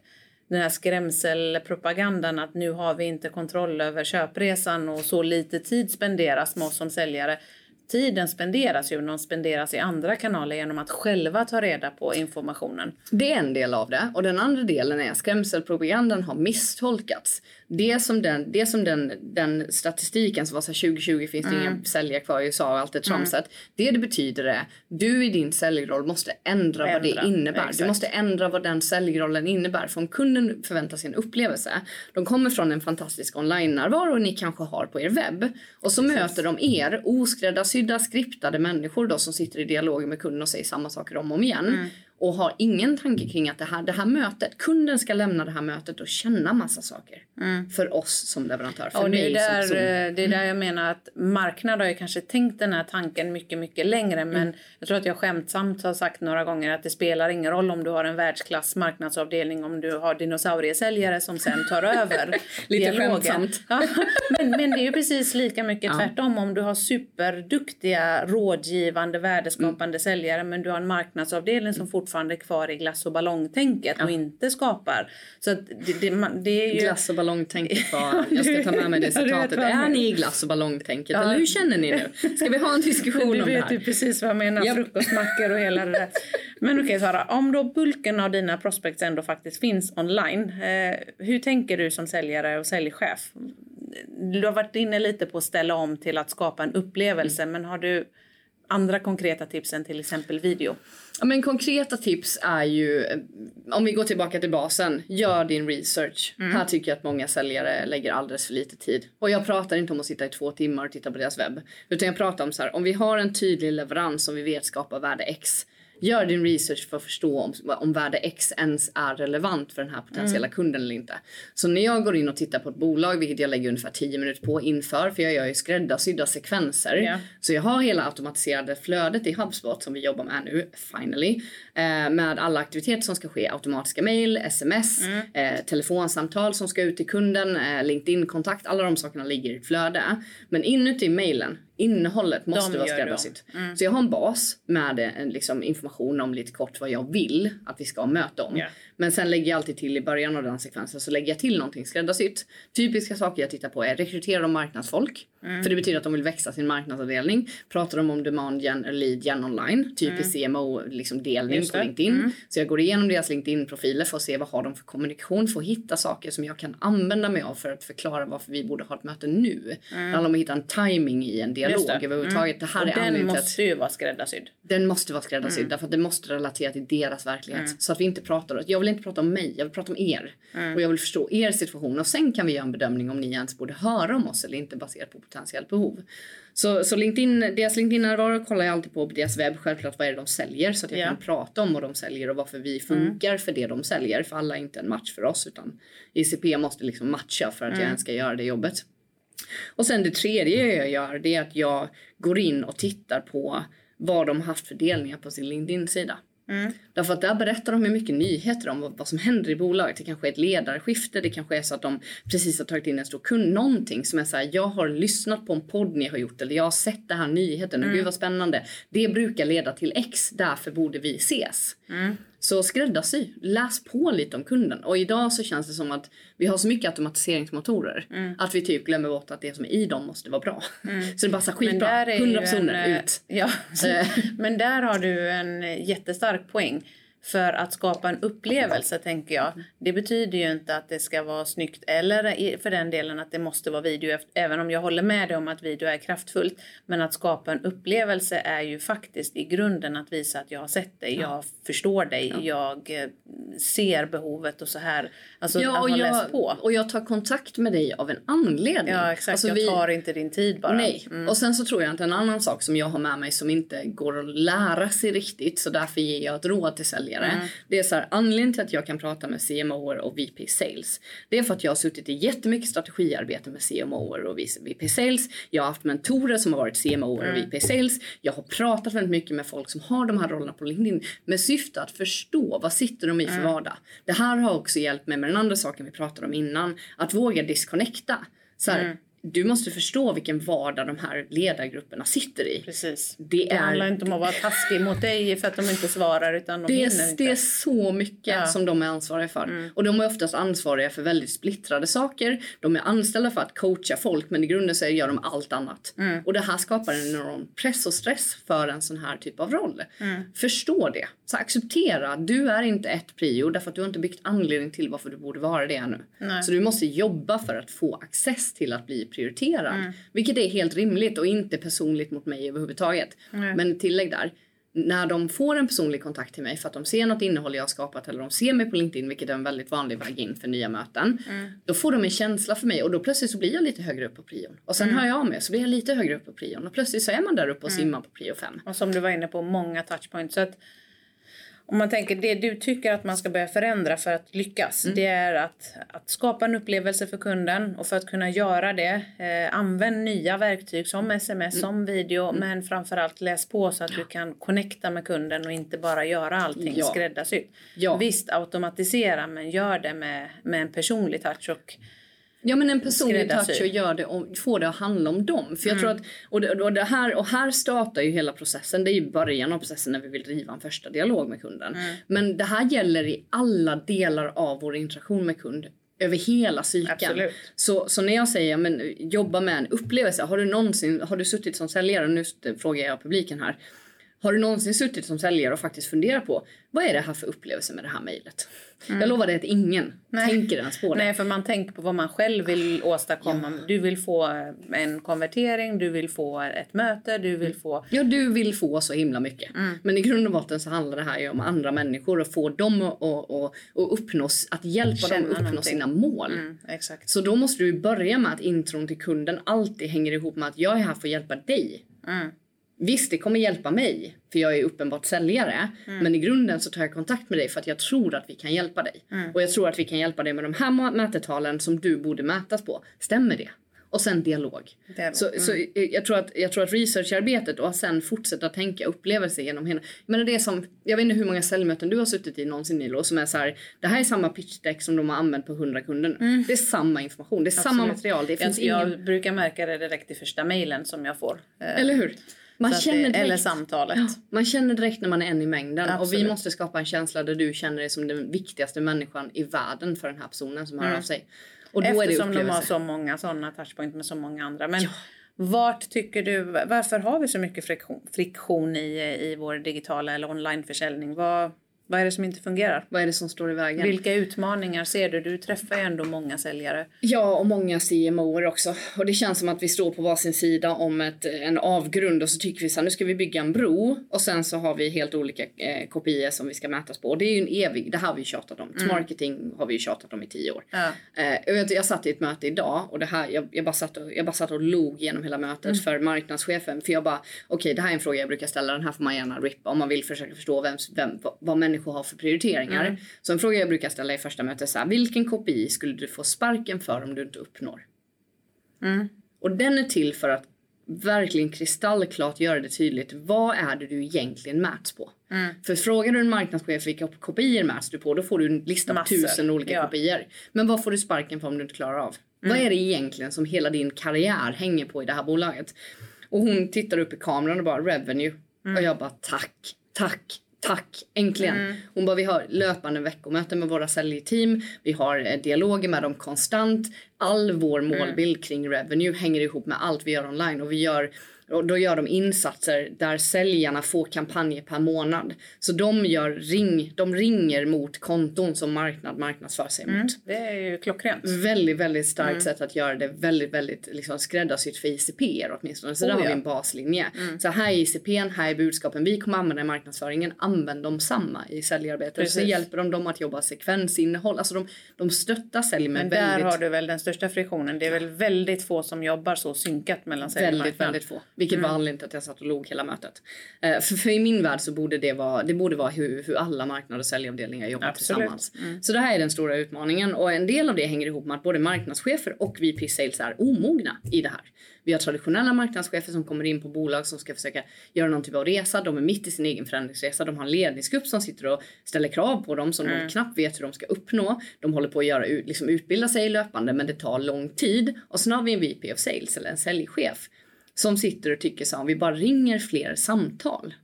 den här skrämselpropagandan att nu har vi inte kontroll över köpresan och så lite tid spenderas med oss som säljare. Tiden spenderas ju, men de spenderas i andra kanaler genom att själva ta reda på informationen. Det är en del av det. Och den andra delen är att skrämselpropagandan har misstolkats det som den, det som den, den statistiken som var så 2020 finns det mm. inga säljare kvar i USA och allt är tramsat. Mm. Det det betyder är du i din säljroll måste ändra, ändra. vad det innebär. Exakt. Du måste ändra vad den säljrollen innebär. För om kunden förväntar sig en upplevelse, de kommer från en fantastisk online-närvaro ni kanske har på er webb och så Precis. möter de er oskräddarsydda skriptade människor då som sitter i dialog med kunden och säger samma saker om och om igen. Mm och har ingen tanke kring att det här, det här mötet, kunden ska lämna det här mötet och känna massa saker. Mm. För oss som leverantör, för och det är där, som eh, Det är där jag menar att marknaden har ju kanske tänkt den här tanken mycket, mycket längre. Men mm. jag tror att jag skämtsamt har sagt några gånger att det spelar ingen roll om du har en världsklass marknadsavdelning om du har dinosauriesäljare som sen tar över Lite skämtsamt. Ja, men, men det är ju precis lika mycket ja. tvärtom om du har superduktiga rådgivande värdeskapande mm. säljare men du har en marknadsavdelning som fortfarande fortfarande kvar i glass och ballongtänket ja. och inte skapar. Så det, det, det, är ju... Glass och ballongtänket var, jag ska ta med mig det citatet. är ni i glass och ballongtänket ja. eller hur känner ni nu? Ska vi ha en diskussion om det här? Du vet ju precis vad jag menar, yep. frukostmackor och hela det där. Men okej okay, Sara, om då bulken av dina prospects ändå faktiskt finns online. Eh, hur tänker du som säljare och säljchef? Du har varit inne lite på att ställa om till att skapa en upplevelse, mm. men har du andra konkreta tips än till exempel video? Ja, men konkreta tips är ju, om vi går tillbaka till basen, gör din research. Mm. Här tycker jag att många säljare lägger alldeles för lite tid. Och jag pratar inte om att sitta i två timmar och titta på deras webb. Utan jag pratar om så här, om vi har en tydlig leverans som vi vet skapar värde X Gör din research för att förstå om, om värde X ens är relevant för den här potentiella mm. kunden eller inte. Så när jag går in och tittar på ett bolag, vilket jag lägger ungefär 10 minuter på inför, för jag gör ju skräddarsydda sekvenser. Yeah. Så jag har hela automatiserade flödet i HubSpot som vi jobbar med nu, finally. Eh, med alla aktiviteter som ska ske, automatiska mail, sms, mm. eh, telefonsamtal som ska ut till kunden, eh, LinkedIn-kontakt, alla de sakerna ligger i ett flöde. Men inuti mailen Innehållet måste de vara skräddarsytt. Mm. Så jag har en bas med en, liksom, information om lite kort vad jag vill att vi ska möta om. Yeah. Men sen lägger jag alltid till i början av den sekvensen så lägger jag till någonting skräddarsytt. Typiska saker jag tittar på är rekrytera och marknadsfolk. Mm. För det betyder att de vill växa sin marknadsavdelning. Pratar de om demand gen eller lead gen online, typisk mm. CMO liksom delning på LinkedIn. Mm. Så jag går igenom deras LinkedIn-profiler för att se vad har de för kommunikation, för att hitta saker som jag kan använda mig av för att förklara varför vi borde ha ett möte nu. Mm. Det handlar om att hitta en timing i en dialog det. överhuvudtaget. Mm. Det här är den måste ju vara skräddarsydd. Den måste vara skräddarsydd mm. därför att det måste relatera till deras verklighet. Mm. Så att vi inte pratar, jag vill inte prata om mig, jag vill prata om er. Mm. Och jag vill förstå er situation och sen kan vi göra en bedömning om ni ens borde höra om oss eller inte baserat på potentiellt behov. Så, så LinkedIn, deras LinkedIn-närvaro kollar jag alltid på på deras webb. Självklart vad är det de säljer så att jag yeah. kan prata om vad de säljer och varför vi funkar mm. för det de säljer. För alla är inte en match för oss utan ICP måste liksom matcha för att mm. jag ens ska göra det jobbet. Och sen det tredje jag gör det är att jag går in och tittar på vad de haft för delningar på sin LinkedIn-sida. Mm. Därför att där berättar de mycket nyheter om vad, vad, som händer i bolaget. Det kanske är ett ledarskifte, det kanske är så att de precis har tagit in en stor kund. Någonting som är så här, jag har lyssnat på en podd ni har gjort eller jag har sett den här nyheten och mm. gud vad spännande. Det brukar leda till X, därför borde vi ses. Mm. Så skräddarsy, läs på lite om kunden. Och idag så känns det som att vi har så mycket automatiseringsmotorer mm. att vi typ glömmer bort att det som är i dem måste vara bra. Mm. Så det är bara skitbra, 100 personer en, eh, ut. Ja. Men där har du en jättestark poäng. För att skapa en upplevelse tänker jag. Det betyder ju inte att det ska vara snyggt eller för den delen att det måste vara video. Även om jag håller med dig om att video är kraftfullt. Men att skapa en upplevelse är ju faktiskt i grunden att visa att jag har sett dig, jag förstår dig, ja. jag eh, ser behovet och så här. Alltså ja, att man jag, läst på. Och jag tar kontakt med dig av en anledning. Ja exakt, alltså, jag tar inte din tid bara. Nej, mm. och sen så tror jag att en annan sak som jag har med mig som inte går att lära sig riktigt så därför ger jag ett råd till säljare säljare. Mm. Det är så här, anledningen till att jag kan prata med CMO och VP sales. Det är för att jag har suttit i jättemycket strategiarbete med CMO och VP sales. Jag har haft mentorer som har varit CMO och mm. VP sales. Jag har pratat väldigt mycket med folk som har de här rollerna på LinkedIn med syfte att förstå vad sitter de i för mm. vardag. Det här har också hjälpt mig med den andra saken vi pratade om innan. Att våga disconnecta. Så här, mm du måste förstå vilken vardag de här ledargrupperna sitter i. Precis. Det, det är... handlar inte om att vara taskig mot dig för att de inte svarar utan de det, är, inte. det är så mycket ja. som de är ansvariga för. Mm. Och de är oftast ansvariga för väldigt splittrade saker. De är anställda för att coacha folk men i grunden så gör de allt annat. Mm. Och det här skapar en enorm press och stress för en sån här typ av roll. Mm. Förstå det. Så acceptera, du är inte ett prio därför att du har inte byggt anledning till varför du borde vara det ännu. Nej. Så du måste jobba för att få access till att bli prioriterad. Mm. Vilket är helt rimligt och inte personligt mot mig överhuvudtaget. Mm. Men tillägg där. När de får en personlig kontakt till mig för att de ser något innehåll jag har skapat eller de ser mig på LinkedIn vilket är en väldigt vanlig väg in för nya möten. Mm. Då får de en känsla för mig och då plötsligt så blir jag lite högre upp på prion. Och sen mm. hör jag av mig så blir jag lite högre upp på prion och plötsligt så är man där uppe och mm. simmar på prio 5. Och som du var inne på, många touchpoints. Så att om man tänker det du tycker att man ska börja förändra för att lyckas. Mm. Det är att, att skapa en upplevelse för kunden och för att kunna göra det eh, använd nya verktyg som sms, mm. som video mm. men framförallt läs på så att ja. du kan connecta med kunden och inte bara göra allting ja. skräddarsytt. Ja. Visst automatisera men gör det med, med en personlig touch och Ja men en personlig touch och gör det och får det att handla om dem. För jag mm. tror att, och det, och det, här, och här startar ju hela processen. Det är ju början av processen när vi vill driva en första dialog med kunden. Mm. Men det här gäller i alla delar av vår interaktion med kund över hela cykeln. Så, så när jag säger men, jobba med en upplevelse. Har du någonsin har du suttit som säljare, nu frågar jag publiken här. Har du någonsin suttit som säljare och faktiskt funderat på vad är det här för upplevelse med det här mejlet? Mm. Jag lovar dig att ingen Nej. tänker ens på det. Nej, för man tänker på vad man själv vill åstadkomma. Ja. Du vill få en konvertering, du vill få ett möte, du vill få... Ja, du vill få så himla mycket. Mm. Men i grund och botten så handlar det här om andra människor och få dem att, att, att, uppnå, att hjälpa Känna dem att uppnå någonting. sina mål. Mm, exakt. Så då måste du börja med att intron till kunden alltid hänger ihop med att jag är här för att hjälpa dig. Visst, det kommer hjälpa mig för jag är uppenbart säljare. Mm. Men i grunden så tar jag kontakt med dig för att jag tror att vi kan hjälpa dig. Mm. Och jag tror att vi kan hjälpa dig med de här mätetalen som du borde mätas på. Stämmer det? Och sen dialog. dialog. Så, mm. så jag, tror att, jag tror att researcharbetet och sen fortsätta tänka upplevelser genom hela... Men det är som, jag vet inte hur många säljmöten du har suttit i någonsin Nilo som är så här, det här är samma pitchdeck som de har använt på 100 kunder. Mm. Det är samma information, det är Absolut. samma material. Det finns jag, ingen... jag brukar märka det direkt i första mejlen som jag får. Eller hur? Man känner direkt, eller samtalet. Ja, man känner direkt när man är en i mängden. Absolut. Och vi måste skapa en känsla där du känner dig som den viktigaste människan i världen för den här personen som hör mm. av sig. Och då Eftersom är det de har så många sådana touchpoint med så många andra. Men ja. vart tycker du, varför har vi så mycket friktion, friktion i, i vår digitala eller onlineförsäljning? Vad, vad är det som inte fungerar? Vad är det som står i vägen? Vilka utmaningar ser du? Du träffar ju ändå många säljare. Ja, och många CMOer också. Och det känns som att vi står på varsin sida om ett, en avgrund och så tycker vi så här, nu ska vi bygga en bro och sen så har vi helt olika eh, kopior som vi ska mätas på. Och det är ju en evig, det här har vi tjatat om. Mm. Marketing har vi ju tjatat om i tio år. Ja. Eh, jag, jag satt i ett möte idag och det här, jag, jag, bara, satt och, jag bara satt och log genom hela mötet mm. för marknadschefen. För jag bara, okej okay, det här är en fråga jag brukar ställa, den här får man gärna rippa om man vill försöka förstå vem, vem, vad, vad människor människor har för prioriteringar. Mm. Så en fråga jag brukar ställa i första mötet är så här, vilken KPI skulle du få sparken för om du inte uppnår? Mm. Och den är till för att verkligen kristallklart göra det tydligt. Vad är det du egentligen mäts på? Mm. För frågar du en marknadschef vilka KPI mäts du på, då får du en lista på tusen olika ja. KPI. Men vad får du sparken för om du inte klarar av? Mm. Vad är det egentligen som hela din karriär hänger på i det här bolaget? Och hon tittar upp i kameran och bara revenue. Mm. Och jag bara tack, tack, Tack, äntligen. Mm. Hon bara, vi har löpande veckomöten med våra säljteam. Vi har eh, dialoger med dem konstant. All vår mm. målbild kring revenue hänger ihop med allt vi gör online och vi gör och då gör de insatser där säljarna får kampanjer per månad. Så de, gör ring, de ringer mot konton som marknad marknadsför sig mm, mot. Det är ju klockrent. Väldigt, väldigt starkt mm. sätt att göra det väldigt, väldigt liksom skräddarsytt för ICP åtminstone. Så oh, där har vi en baslinje. Mm. Så här är ICP, här är budskapen vi kommer använda i marknadsföringen. Använd dem samma i säljarbetet. Så hjälper de dem att jobba sekvensinnehåll. Alltså de, de stöttar sälj med Men väldigt... där har du väl den största friktionen. Det är väl väldigt få som jobbar så synkat mellan sälj och Väldigt, väldigt få. Vilket mm. var anledningen till att jag satt och log hela mötet. Uh, för, för, i min värld så borde det vara, det borde vara hur, hur alla marknader och säljavdelningar jobbar Absolut. tillsammans. Mm. Så det här är den stora utmaningen och en del av det hänger ihop med att både marknadschefer och VP Sales är omogna i det här. Vi har traditionella marknadschefer som kommer in på bolag som ska försöka göra någon typ av resa. De är mitt i sin egen förändringsresa. De har en ledningsgrupp som sitter och ställer krav på dem som mm. de knappt vet hur de ska uppnå. De håller på att göra, liksom utbilda sig löpande men det tar lång tid. Och sen har vi en VP of Sales eller en säljchef som sitter och tycker så här, vi bara ringer fler samtal.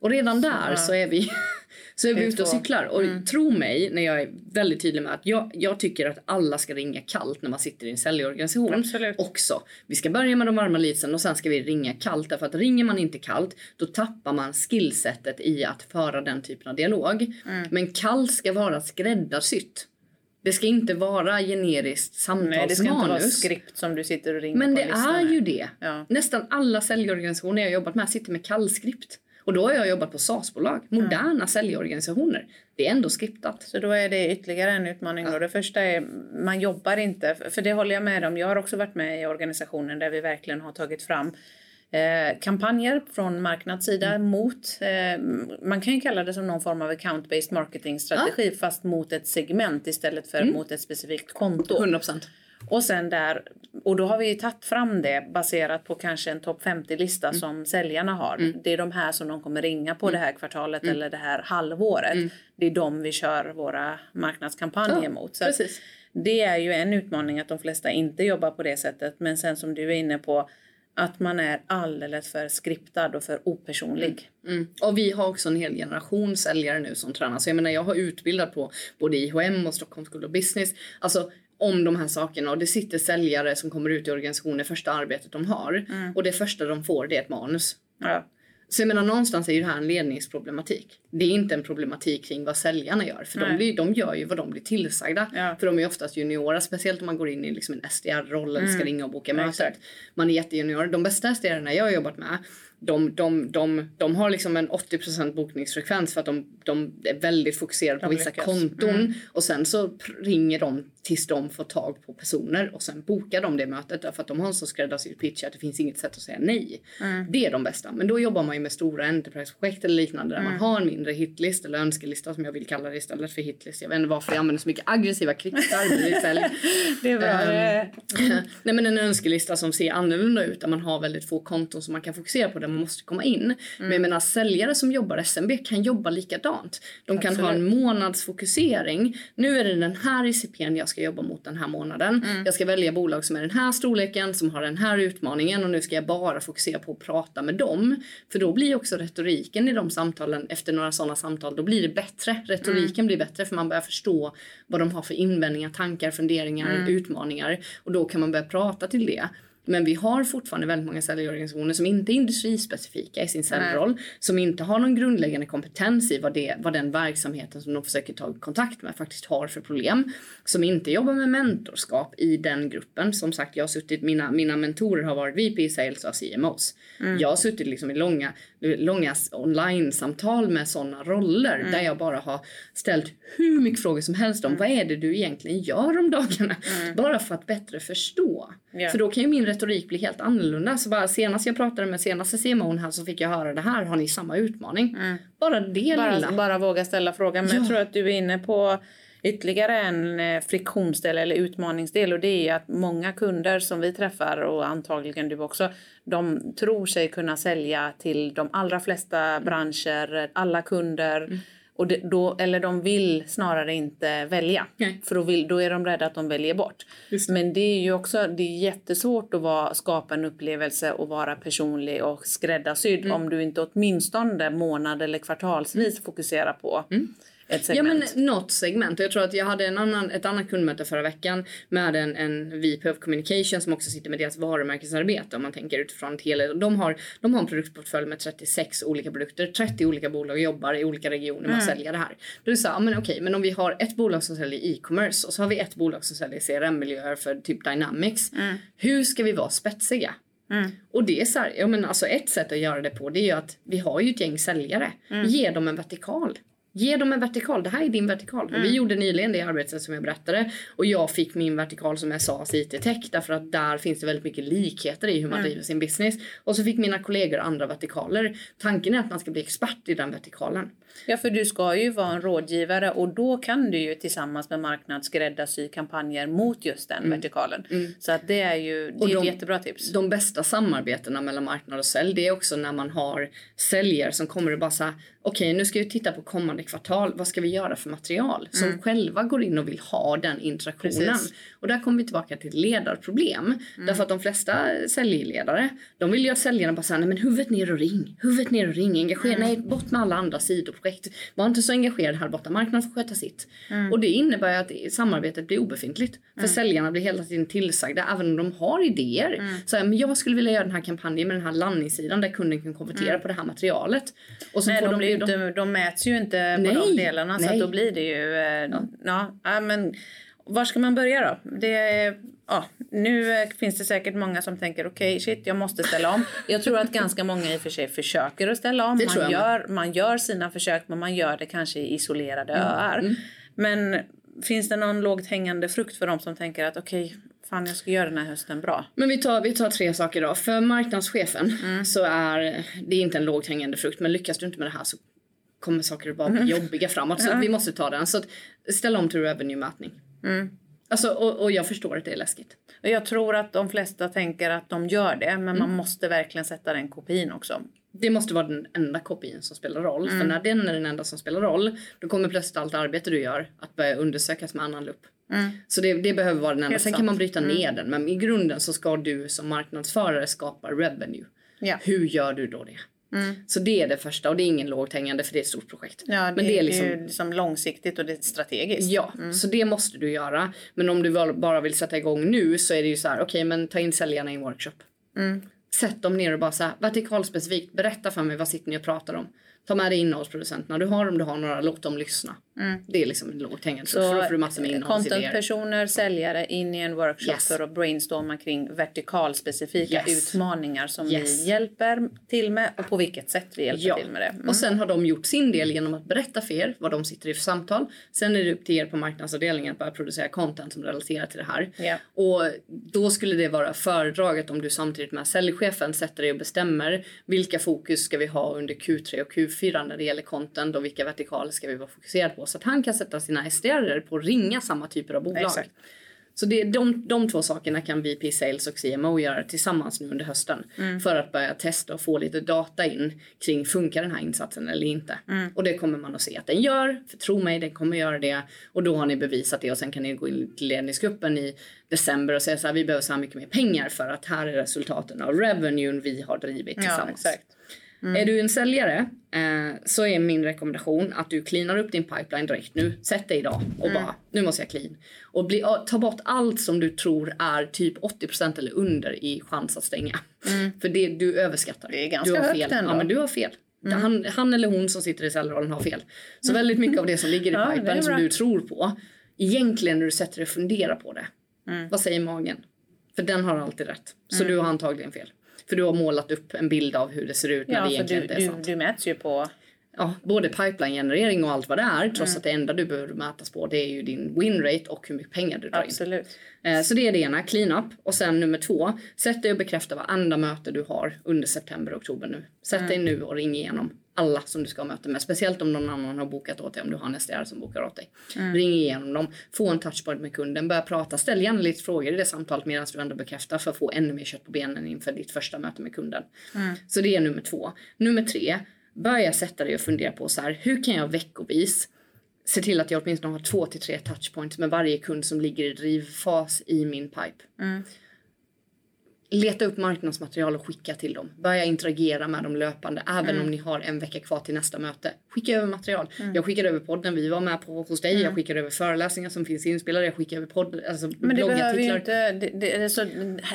Och redan där så är vi, så är vi ute och cyklar. Och mm. tro mig när jag är väldigt tydlig med att jag, jag tycker att alla ska ringa kallt när man sitter i en säljorganisation. Absolut. Också. Vi ska börja med de varma leadsen och sen ska vi ringa kallt. Därför att ringer man inte kallt då tappar man skillsetet i att föra den typen av dialog. Mm. Men kallt ska vara skräddarsytt. Det ska inte vara generiskt samtalsmanus. Nej, det ska inte vara skript som du sitter och ringer Men det är ju det. Ja. Nästan alla säljorganisationer jag jobbat med sitter med kallskript. Och då har jag jobbat på SAS-bolag, moderna mm. säljorganisationer. Det är ändå skriptat. Så då är det ytterligare en utmaning. Ja. Då. Det första är man jobbar inte, för det håller jag med om. Jag har också varit med i organisationen där vi verkligen har tagit fram Eh, kampanjer från marknadssida mm. mot, eh, man kan ju kalla det som någon form av account-based marketing-strategi ja. fast mot ett segment istället för mm. mot ett specifikt konto. 100%. Och sen där, och då har vi tagit fram det baserat på kanske en topp 50-lista mm. som säljarna har. Mm. Det är de här som de kommer ringa på mm. det här kvartalet mm. eller det här halvåret. Mm. Det är de vi kör våra marknadskampanjer ja, mot. Så precis. det är ju en utmaning att de flesta inte jobbar på det sättet. Men sen som du är inne på att man är alldeles för skriptad och för opersonlig. Mm. Mm. Och vi har också en hel generation säljare nu som tränar. Så jag menar jag har utbildat på både IHM och Stockholm School of Business. Alltså om de här sakerna och det sitter säljare som kommer ut i organisationer första arbetet de har mm. och det första de får det är ett manus. Ja. Så jag menar någonstans är ju det här en ledningsproblematik. Det är inte en problematik kring vad säljarna gör. För de, blir, de gör ju vad de blir tillsagda. Ja. För de är oftast juniora, speciellt om man går in i liksom en SDR-roll eller Mm. ska ringa och boka mötet. Man är jättejunior. De bästa SDR-erna jag har jobbat med de, de, de, de har liksom en 80% bokningsfrekvens för att de, de är väldigt fokuserade på vissa konton. Mm. Och sen så ringer de tills de får tag på personer och sen bokar de det mötet därför att de har en så skräddarsydd pitch att det finns inget sätt att säga nej. Mm. Det är de bästa. Men då jobbar man ju med stora enterprise-projekt eller liknande där man Mm. har en mindre hitlist eller önskelista som jag vill kalla det istället för hitlist. Jag vet inte varför jag använder så mycket aggressiva. Det är bra. Ehm, Nej men en önskelista som ser annorlunda ut där man har väldigt få konton som man kan fokusera på där man måste komma in. Mm. Men jag menar säljare som jobbar SMB kan jobba likadant. De kan ha en månadsfokusering. Nu är det den här ICPn jag ska jobba mot den här månaden. Mm. Jag ska välja bolag som är den här storleken som har den här utmaningen och nu ska jag bara fokusera på att prata med dem. För då blir också retoriken i de samtalen efter några sådana samtal då blir det bättre. Retoriken blir bättre för man börjar förstå vad de har för invändningar, tankar, funderingar, utmaningar och då kan man börja prata till det. Men vi har fortfarande väldigt många säljorganisationer som inte är industrispecifika i sin säljroll. Som inte har någon grundläggande kompetens i vad, det, vad den verksamheten som de försöker ta kontakt med faktiskt har för problem. Som inte jobbar med mentorskap i den gruppen. Som sagt, jag har suttit, mina, mina mentorer har varit VP Sales och CMOs. Jag har suttit liksom i långa, långa online-samtal med sådana roller. Där jag bara har ställt hur mycket frågor som helst om vad är det du egentligen gör om dagarna. Bara för att bättre förstå. Ja. För då kan ju min retorik bli helt annorlunda. Så bara senast jag pratade med senaste CMO'n här så fick jag höra det här. Har ni samma utmaning? Bara det bara, lilla. bara våga ställa frågan. Men Ja. jag tror att du är inne på ytterligare en eh, friktionsdel eller utmaningsdel och det är att många kunder som vi träffar och antagligen du också, de tror sig kunna sälja till de allra flesta branscher, alla kunder. Och det, då, eller de vill snarare inte välja. Nej. För då, vill, då är de rädda att de väljer bort. Det. Men det är ju också det är jättesvårt att vara, skapa en upplevelse och vara personlig och skräddarsydd Mm. om du inte åtminstone månad eller kvartalsvis fokuserar på ett Mm. Ja segment. men något segment. Och Jag tror att jag hade en annan, ett annat kundmöte förra veckan med en, en VP of Communication som också sitter med deras varumärkesarbete om man tänker utifrån Telia. De har, de har en produktportfölj med 36 olika produkter. 30 olika bolag jobbar i olika regioner med att sälja det här. Då är det så här, ja, men okej, men om vi har ett bolag som säljer e-commerce och så har vi ett bolag som säljer CRM-miljöer för typ Dynamics. Hur ska vi vara spetsiga? Och det är så här, ja men alltså ett sätt att göra det på det är ju att vi har ju ett gäng säljare. Ge dem en vertikal. Ge dem en vertikal. Det här är din vertikal. Och Vi gjorde nyligen det arbetet som jag berättade. Och jag fick min vertikal som är SAS IT Tech. Därför att där finns det väldigt mycket likheter i hur man driver sin business. Och så fick mina kollegor andra vertikaler. Tanken är att man ska bli expert i den vertikalen. Ja, för du ska ju vara en rådgivare och då kan du ju tillsammans med marknad skräddarsy kampanjer mot just den vertikalen. Så att det är ju det är de- ett jättebra tips. De bästa samarbetena mellan marknad och sälj det är också när man har säljare som kommer och bara säger okej nu ska vi titta på kommande kvartal. Vad ska vi göra för material? Som själva går in och vill ha den interaktionen. Precis. Och där kommer vi tillbaka till ledarproblem. Därför att de flesta säljledare de vill ju att säljarna bara säger nej men huvudet ner och ring. Huvudet ner och ring. Engagera, nej bort med alla andra sidoprojekt. Var inte så engagerad här borta. Marknaden får sköta sitt. Och det innebär ju att samarbetet blir obefintligt. För säljarna blir hela tiden tillsagda även om de har idéer. Så här, men jag skulle vilja göra den här kampanjen med den här landningssidan där kunden kan konvertera på det här materialet. Och så Nej, de, blir ju de, inte, de mäts ju inte på Nej, de delarna så nej. att då blir det ju... Eh, ja. Ja, men var ska man börja då? Det, ja, nu finns det säkert många som tänker okej shit jag måste ställa om. Jag tror att ganska många i och för sig försöker att ställa om. Man gör, man gör sina försök men man gör det kanske i isolerade Mm. öar. Men finns det någon lågt hängande frukt för de som tänker att okej fan jag ska göra den här hösten bra? Men vi tar, vi tar tre saker då. För marknadschefen Mm. så är det är inte en lågt hängande frukt. Men lyckas du inte med det här så kommer saker att bara bli jobbiga framåt. Så att vi måste ta den. Så att ställa om till revenue-mätning. Mm. Alltså, och, och jag förstår att det är läskigt. Och jag tror att de flesta tänker att de gör det men Mm. man måste verkligen sätta den kopin också. Det måste vara den enda kopien som spelar roll. Mm. För när den är den enda som spelar roll då kommer plötsligt allt arbete du gör att börja undersökas med annan lupp. Så det, det behöver vara den enda. Mm. Sen kan man bryta ner den. Men i grunden så ska du som marknadsförare skapa revenue. Ja. Hur gör du då det? Så det är det första och det är ingen lågt hängande för det är ett stort projekt. Ja, det, Men det är liksom, ju liksom långsiktigt och det är strategiskt. Ja, så det måste du göra. Men om du bara vill sätta igång nu så är det ju så här, okej men ta in säljarna i en workshop. sätt dem ner och bara så här, vertikalspecifikt, berätta för mig vad sitter ni och pratar om. Ta med dig innehållsproducenterna. Du har om du har några, låt dem lyssna. Mm. Det är liksom lågt hängande Så då får du massor med contentpersoner, säljare in i en workshop yes. för att brainstorma kring vertikalspecifika yes. utmaningar som yes. vi hjälper till med och på vilket sätt vi hjälper ja. till med det. Mm. Och sen har de gjort sin del genom att berätta för er vad de sitter i för samtal. Sen är det upp till er på marknadsavdelningen att börja producera content som relaterar till det här. Yeah. Och då skulle det vara föredraget om du samtidigt med säljchefen sätter dig och bestämmer vilka fokus ska vi ha under Q3 och Q4 när det gäller content och vilka vertikaler ska vi vara fokuserade på så att han kan sätta sina SDR på att ringa samma typer av bolag. Exakt. Så det, de, de två sakerna kan VP Sales och CMO göra tillsammans nu under hösten. Mm. För att börja testa och få lite data in kring funkar den här insatsen eller inte. Mm. Och det kommer man att se att den gör. För tro mig, den kommer göra det. Och då har ni bevisat det och sen kan ni gå in till ledningsgruppen i december och säga så här, vi behöver så här mycket mer pengar för att här är resultaten av revenuen vi har drivit tillsammans. Ja. Mm. Är du en säljare eh, så är min rekommendation att du cleanar upp din pipeline direkt nu. Sätt dig idag och mm. bara nu måste jag clean. Och bli, ta bort allt som du tror är typ 80% eller under i chans att stänga. Mm. För det du överskattar. Det är ganska du har högt fel. ändå. Ja men du har fel. Mm. Han, han, eller hon som sitter i säljrollen har fel. Så väldigt mycket av det som ligger i ja, pipen som du tror på. Egentligen när du sätter dig och funderar på det. Mm. Vad säger magen? För den har alltid rätt. Så mm. du har antagligen fel. För du har målat upp en bild av hur det ser ut när ja, det egentligen du, inte är sant. Du, du mäts ju på ja, både pipeline-generering och allt vad det är. Trots mm. att det enda du behöver mätas på det är ju din win-rate och hur mycket pengar du drar Absolut. in. Eh, så det är det ena, clean up. Och sen nummer två, sätt dig och bekräfta varenda möte du har under september och oktober nu. Sätt mm. dig nu och ring igenom alla som du ska ha möte med. Speciellt om någon annan har bokat åt dig, om du har en SDR som bokar åt dig. Mm. Ring igenom dem, få en touchpoint med kunden, börja prata, ställ gärna lite frågor i det samtalet medan du ändå bekräftar för att få ännu mer kött på benen inför ditt första möte med kunden. Mm. Så det är nummer två. Nummer tre, börja sätta dig och fundera på så här, hur kan jag veckovis se till att jag åtminstone har två till tre touchpoints med varje kund som ligger i drivfas i min pipe. Mm leta upp marknadsmaterial och skicka till dem. Börja interagera med dem löpande även mm. om ni har en vecka kvar till nästa möte. Skicka över material. Mm. Jag skickade över podden vi var med på hos dig. Mm. Jag skickade över föreläsningar som finns inspelade. Jag skickade över podd, alltså Men det behöver ju inte, det, det, är så,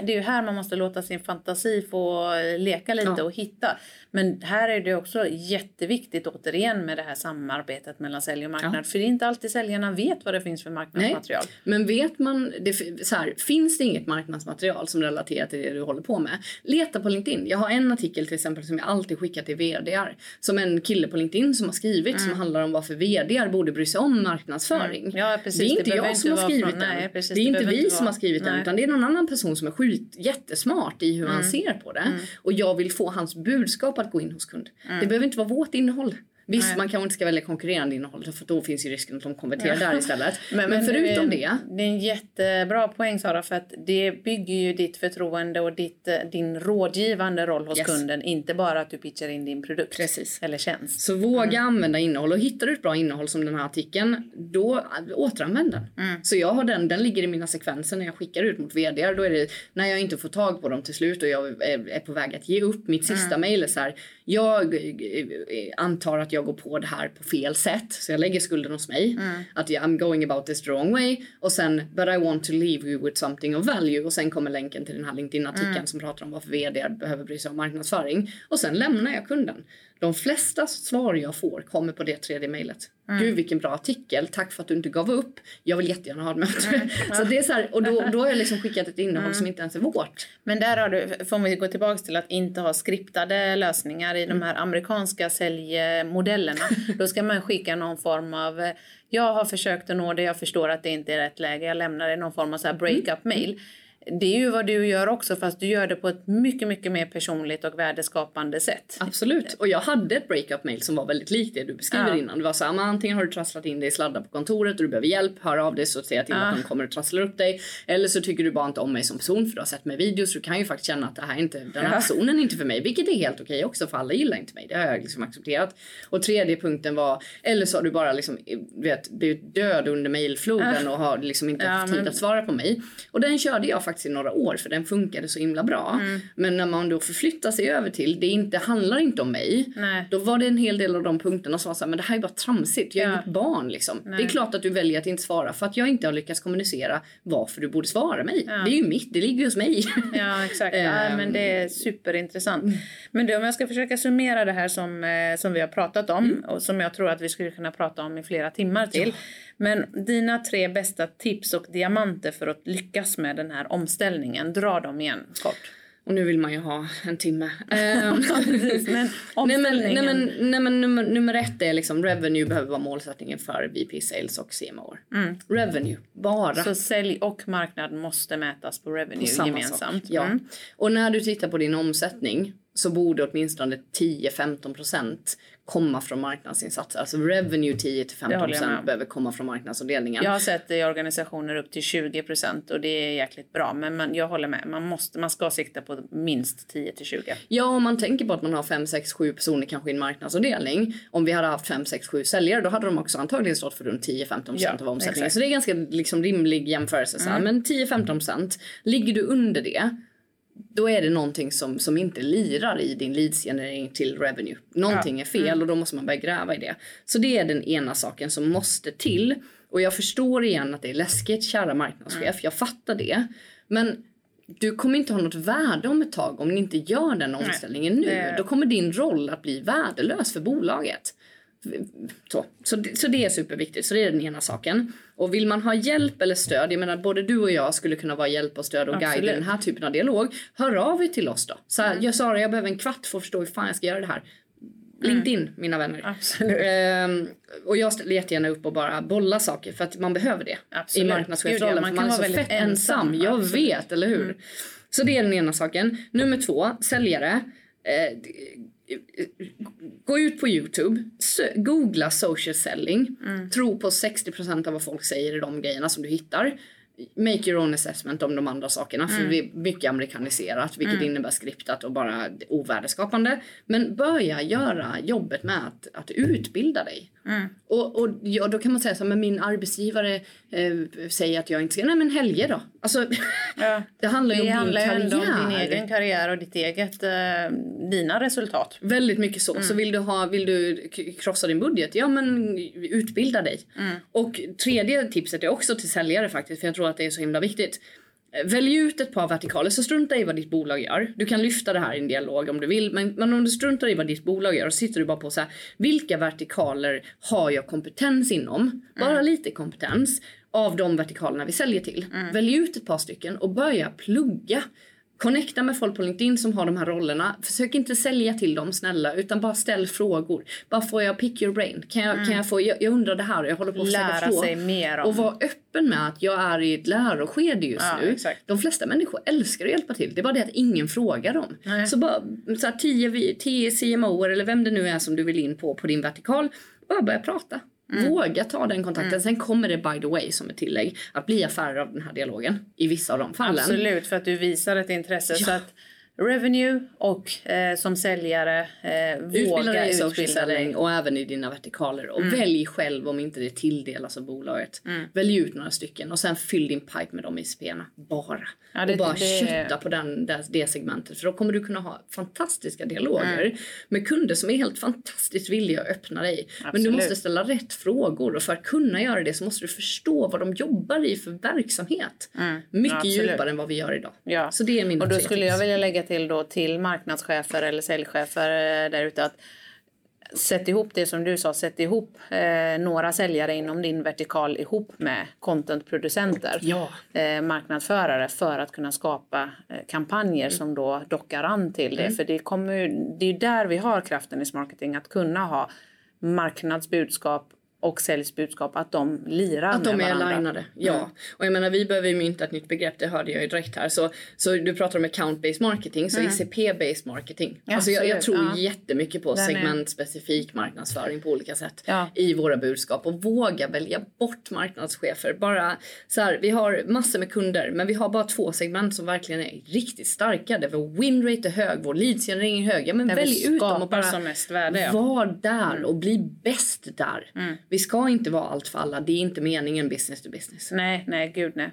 det är ju här man måste låta sin fantasi få leka lite ja. och hitta. Men här är det också jätteviktigt återigen med det här samarbetet mellan sälj och marknad. Ja. För det är inte alltid säljarna vet vad det finns för marknadsmaterial. Nej. Men vet man, det, så här, finns det inget marknadsmaterial som relaterar till det du håller på med. Leta på LinkedIn. Jag har en artikel till exempel som jag alltid skickar till VDR. Som en kille på LinkedIn som har skrivit mm. som handlar om varför VDR borde bry sig om marknadsföring. Mm. Ja, precis. Det är inte det jag som har skrivit från, den. Nej, precis, det är inte vi som har skrivit nej. den utan det är någon annan person som är sjukt jättesmart i hur mm. han ser på det. Mm. Och jag vill få hans budskap att gå in hos kund. Det mm. behöver inte vara vårt innehåll. Visst, Nej. man kanske inte ska välja konkurrerande innehåll för då finns ju risken att de konverterar ja. där istället. men, men, förutom det, det, Det är en jättebra poäng Sara för att det bygger ju ditt förtroende och ditt, eh, din rådgivande roll hos yes. kunden. Inte bara att du pitchar in din produkt Precis. eller tjänst. Så våga mm. använda innehåll och hittar du ett bra innehåll som den här artikeln då återanvänd den. Mm. Så jag har den, den ligger i mina sekvenser när jag skickar ut mot vd. Då är det när jag inte får tag på dem till slut och jag är på väg att ge upp mitt sista mm. mejl så här. Jag eh, eh, antar att jag går på det här på fel sätt. Så jag lägger skulden hos mig. Mm. Att I'm going about this the wrong way. Och sen but I want to leave you with something of value. Och sen kommer länken till den här LinkedIn-artikeln mm. som pratar om varför vd behöver bry sig om marknadsföring. Och sen lämnar jag kunden. De flesta svar jag får kommer på det tredje mejlet. Mm. Gud vilken bra artikel, tack för att du inte gav upp. Jag vill jättegärna ha ett möte. Mm. så det är så här, och då, då har jag liksom skickat ett innehåll mm. som inte ens är vårt. Men där har du, får vi gå tillbaka till att inte ha skriptade lösningar i de här amerikanska säljmodellerna. då ska man skicka någon form av jag har försökt att nå det, jag förstår att det inte är rätt läge, jag lämnar det någon form av så här break-up mail det är ju vad du gör också fast du gör det på ett mycket, mycket mer personligt och värdeskapande sätt. Absolut. Och jag hade ett breakup mail som var väldigt likt det du beskriver ja. innan. Det var så här, antingen har du trasslat in dig i sladdar på kontoret och du behöver hjälp, hör av dig så säger jag till ja. att de kommer och trasslar upp dig. Eller så tycker du bara inte om mig som person för du har sett mig videos. Du kan ju faktiskt känna att det här är inte, den här personen är inte för mig. Vilket är helt okej också för alla gillar inte mig. Det har jag liksom accepterat. Och tredje punkten var, eller så har du bara liksom, vet, blivit död under mailfloden ja. och har liksom inte haft tid att svara på mig. Och den körde jag faktiskt faktiskt i några år för den funkade så himla bra. Mm. Men när man då förflyttar sig över till det inte handlar inte om mig. Nej. Då var det en hel del av de punkterna som var såhär, men det här är bara tramsigt. Jag är ja. inget barn liksom. Nej. Det är klart att du väljer att inte svara för att jag inte har lyckats kommunicera varför du borde svara mig. Ja. Det är ju mitt, det ligger hos mig. Ja exakt, ja, men det är superintressant. Men då, om jag ska försöka summera det här som, eh, som vi har pratat om mm. och som jag tror att vi skulle kunna prata om i flera timmar till. Men dina tre bästa tips och diamanter för att lyckas med den här omställningen, dra dem igen kort. Och nu vill man ju ha en timme. Ehm, men nej men, nej men, nej men nummer, nummer ett är liksom revenue behöver vara målsättningen för VP Sales och CMO. Mm. Revenue, bara. Så sälj och marknad måste mätas på revenue på gemensamt. Sak, ja. Mm. Och när du tittar på din omsättning så borde åtminstone 10-15 komma från marknadsinsatser. Alltså revenue 10-15% behöver komma från marknadsavdelningen. Jag har sett i organisationer upp till 20% och det är jäkligt bra. Men man, jag håller med, man, måste, man ska sikta på minst 10-20. Ja, om man tänker på att man har 5, 6, 7 personer kanske i en marknadsavdelning. Om vi hade haft 5, 6, 7 säljare då hade de också antagligen stått för runt 10-15 ja, av omsättningen. Exakt. Så det är ganska liksom, rimlig jämförelse. Mm. Men 10-15% ligger du under det då är det någonting som, som inte lirar i din leadsgenerering till revenue. Någonting ja. är fel mm. och då måste man börja gräva i det. Så det är den ena saken som måste till. Och jag förstår igen att det är läskigt, kära marknadschef. Mm. Jag fattar det. Men du kommer inte ha något värde om ett tag om ni inte gör den omställningen Nej. nu. Då kommer din roll att bli värdelös för bolaget. Så, så, så det är superviktigt. Så det är den ena saken. Och vill man ha hjälp eller stöd, jag menar både du och jag skulle kunna vara hjälp och stöd och Absolut. guide i den här typen av dialog. Hör av er till oss då. Så här, mm. jag Sara, jag behöver en kvart för att förstå hur fan jag ska göra det här. LinkedIn, mm. mina vänner. Ehm, och jag ställer jättegärna upp och bara bolla saker för att man behöver det Absolut. i marknadschefsrollen. Man, man är så fett ensam. ensam. Jag Absolut. vet, eller hur? Mm. Så det är den ena saken. Nummer två, säljare. Eh, gå ut på Youtube, googla social selling, mm. tro på 60% av vad folk säger i de grejerna som du hittar make your own assessment om de andra sakerna. Mm. För vi är mycket amerikaniserat vilket mm. innebär skriptat och bara ovärdeskapande. Men börja göra jobbet med att, att utbilda dig. Mm. Och, och ja, då kan man säga så men min arbetsgivare eh, säger att jag inte ska, nej men helger då. Alltså, ja. det handlar ju om din karriär. Det handlar om din egen karriär och ditt eget, eh, dina resultat. Väldigt mycket så. Mm. Så vill du, ha, vill du krossa din budget, ja men utbilda dig. Mm. Och tredje tipset är också till säljare faktiskt, för jag tror att det är så himla viktigt. Välj ut ett par vertikaler, så strunta i vad ditt bolag gör. Du kan lyfta det här i en dialog om du vill, men, men om du struntar i vad ditt bolag gör och sitter du bara på så här, vilka vertikaler har jag kompetens inom? Mm. Bara lite kompetens av de vertikalerna vi säljer till. Mm. Välj ut ett par stycken och börja plugga. Connecta med folk på LinkedIn som har de här rollerna. Försök inte sälja till dem snälla utan bara ställ frågor. Bara får jag pick your brain? Kan jag, mm. kan jag få, jag, jag, undrar det här och jag håller på att Lära försöka sig mer om. Och vara öppen med att jag är i ett läroskede just ja, nu. Exakt. De flesta människor älskar att hjälpa till. Det är bara det att ingen frågar dem. Nej. Så bara så här, tio, tio CMOer eller vem det nu är som du vill in på på din vertikal. Bara börja prata. Mm. Våga ta den kontakten. Mm. Sen kommer det by the way som ett tillägg att bli affärer av den här dialogen i vissa av de fallen. Absolut, för att du visar ett intresse. Ja. Så att revenue och eh, som säljare eh, våga utbilda dig. Och även i dina vertikaler. Och mm. välj själv om inte det tilldelas av bolaget. Mm. Välj ut några stycken och sen fyll din pipe med de ICP-erna. Bara. Ja, det, och bara det... kötta på den, det, det segmentet. För då kommer du kunna ha fantastiska dialoger mm. med kunder som är helt fantastiskt villiga att öppna dig. Absolut. Men du måste ställa rätt frågor och för att kunna göra det så måste du förstå vad de jobbar i för verksamhet. Mm. Mycket Absolut. djupare än vad vi gör idag. Ja. Så det är min Och då skulle jag vilja lägga till då till marknadschefer eller säljchefer eh, där ute att Sätt ihop det som du sa, sätt ihop eh, några säljare inom din vertikal ihop med contentproducenter, ja. eh, marknadsförare för att kunna skapa eh, kampanjer mm. som då dockar an till det. Mm. För det, kommer, det är där vi har kraften i marketing, att kunna ha marknadsbudskap och säljsbudskap att de lirar Att de med är varandra. linade, ja. Mm. Och jag menar vi behöver ju mynta ett nytt begrepp, det hörde jag ju direkt här. Så, så du pratar om account-based marketing, så mm. ICP-based marketing. Ja, alltså jag, jag tror ja. jättemycket på segmentspecifik marknadsföring på olika sätt ja. i våra budskap. Och våga välja bort marknadschefer. Bara så här, vi har massor med kunder men vi har bara två segment som verkligen är riktigt starka. Där vår winrate är hög, vår leadsgenerering är hög. Ja men välj ut dem och bara som mest värde, var där mm. och bli bäst där. Mm. Vi ska inte vara allt för alla. Det är inte meningen business to business. Nej, nej, gud nej.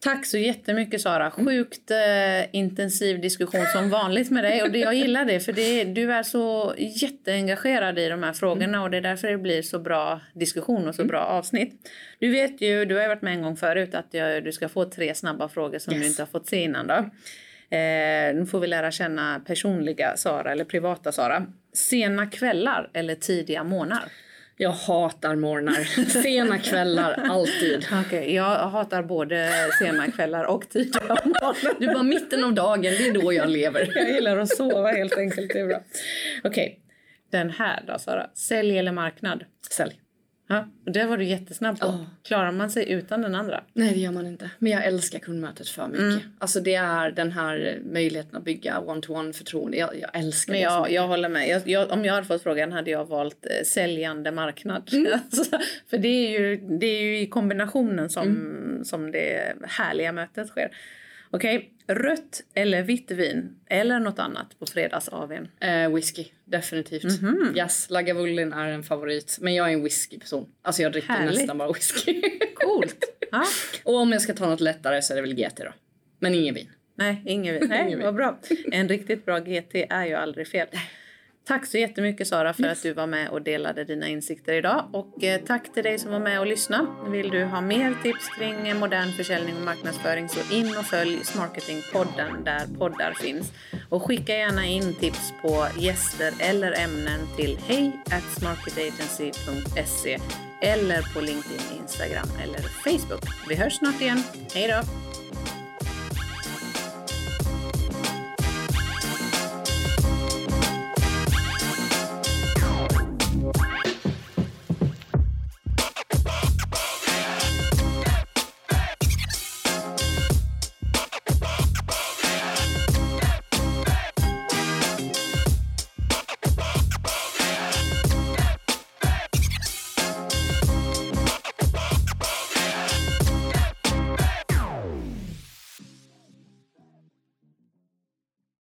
Tack så jättemycket Sara. Sjukt eh, intensiv diskussion som vanligt med dig och det, jag gillar det för det, du är så jätteengagerad i de här frågorna och det är därför det blir så bra diskussion och så bra avsnitt. Du vet ju, du har varit med en gång förut att jag, du ska få tre snabba frågor som yes. du inte har fått se innan då. Eh, nu får vi lära känna personliga Sara eller privata Sara. Sena kvällar eller tidiga morgnar? Jag hatar morgnar. Sena kvällar, alltid. Okay, jag hatar både sena kvällar och tidiga morgnar. Du bara mitten av dagen, det är då jag lever. Jag gillar att sova helt enkelt. Det är bra. Okej, okay. den här då Sara. Sälj eller marknad? Sälj. Ja, och det var du jättesnabb på. Oh. Klarar man sig utan den andra? Nej, det gör man inte. Men jag älskar kundmötet för mycket. Mm. Alltså det är den här möjligheten att bygga one-to-one förtroende. Jag, jag älskar Men det. Jag, jag håller med. Jag, jag, om jag hade fått frågan hade jag valt eh, säljande marknad. Mm. alltså, för det är, ju, det är ju i kombinationen som, mm. som det härliga mötet sker. Okej, okay. rött eller vitt vin eller något annat på fredags AWn? Eh, whisky, definitivt. Mm -hmm. Yes, Lagavulin är en favorit. Men jag är en whiskyperson. Alltså jag dricker Härligt. nästan bara whisky. Coolt. Ah. Och om jag ska ta något lättare så är det väl GT då. Men ingen vin. Nej, ingen vin. Nej, vad bra. En riktigt bra GT är ju aldrig fel. Tack så jättemycket Sara för att du var med och delade dina insikter idag. Och eh, tack till dig som var med och lyssnade. Vill du ha mer tips kring modern försäljning och marknadsföring så in och följ Smarketingpodden där poddar finns. Och skicka gärna in tips på gäster eller ämnen till hej smarketagency.se eller på LinkedIn, Instagram eller Facebook. Vi hörs snart igen. Hej då!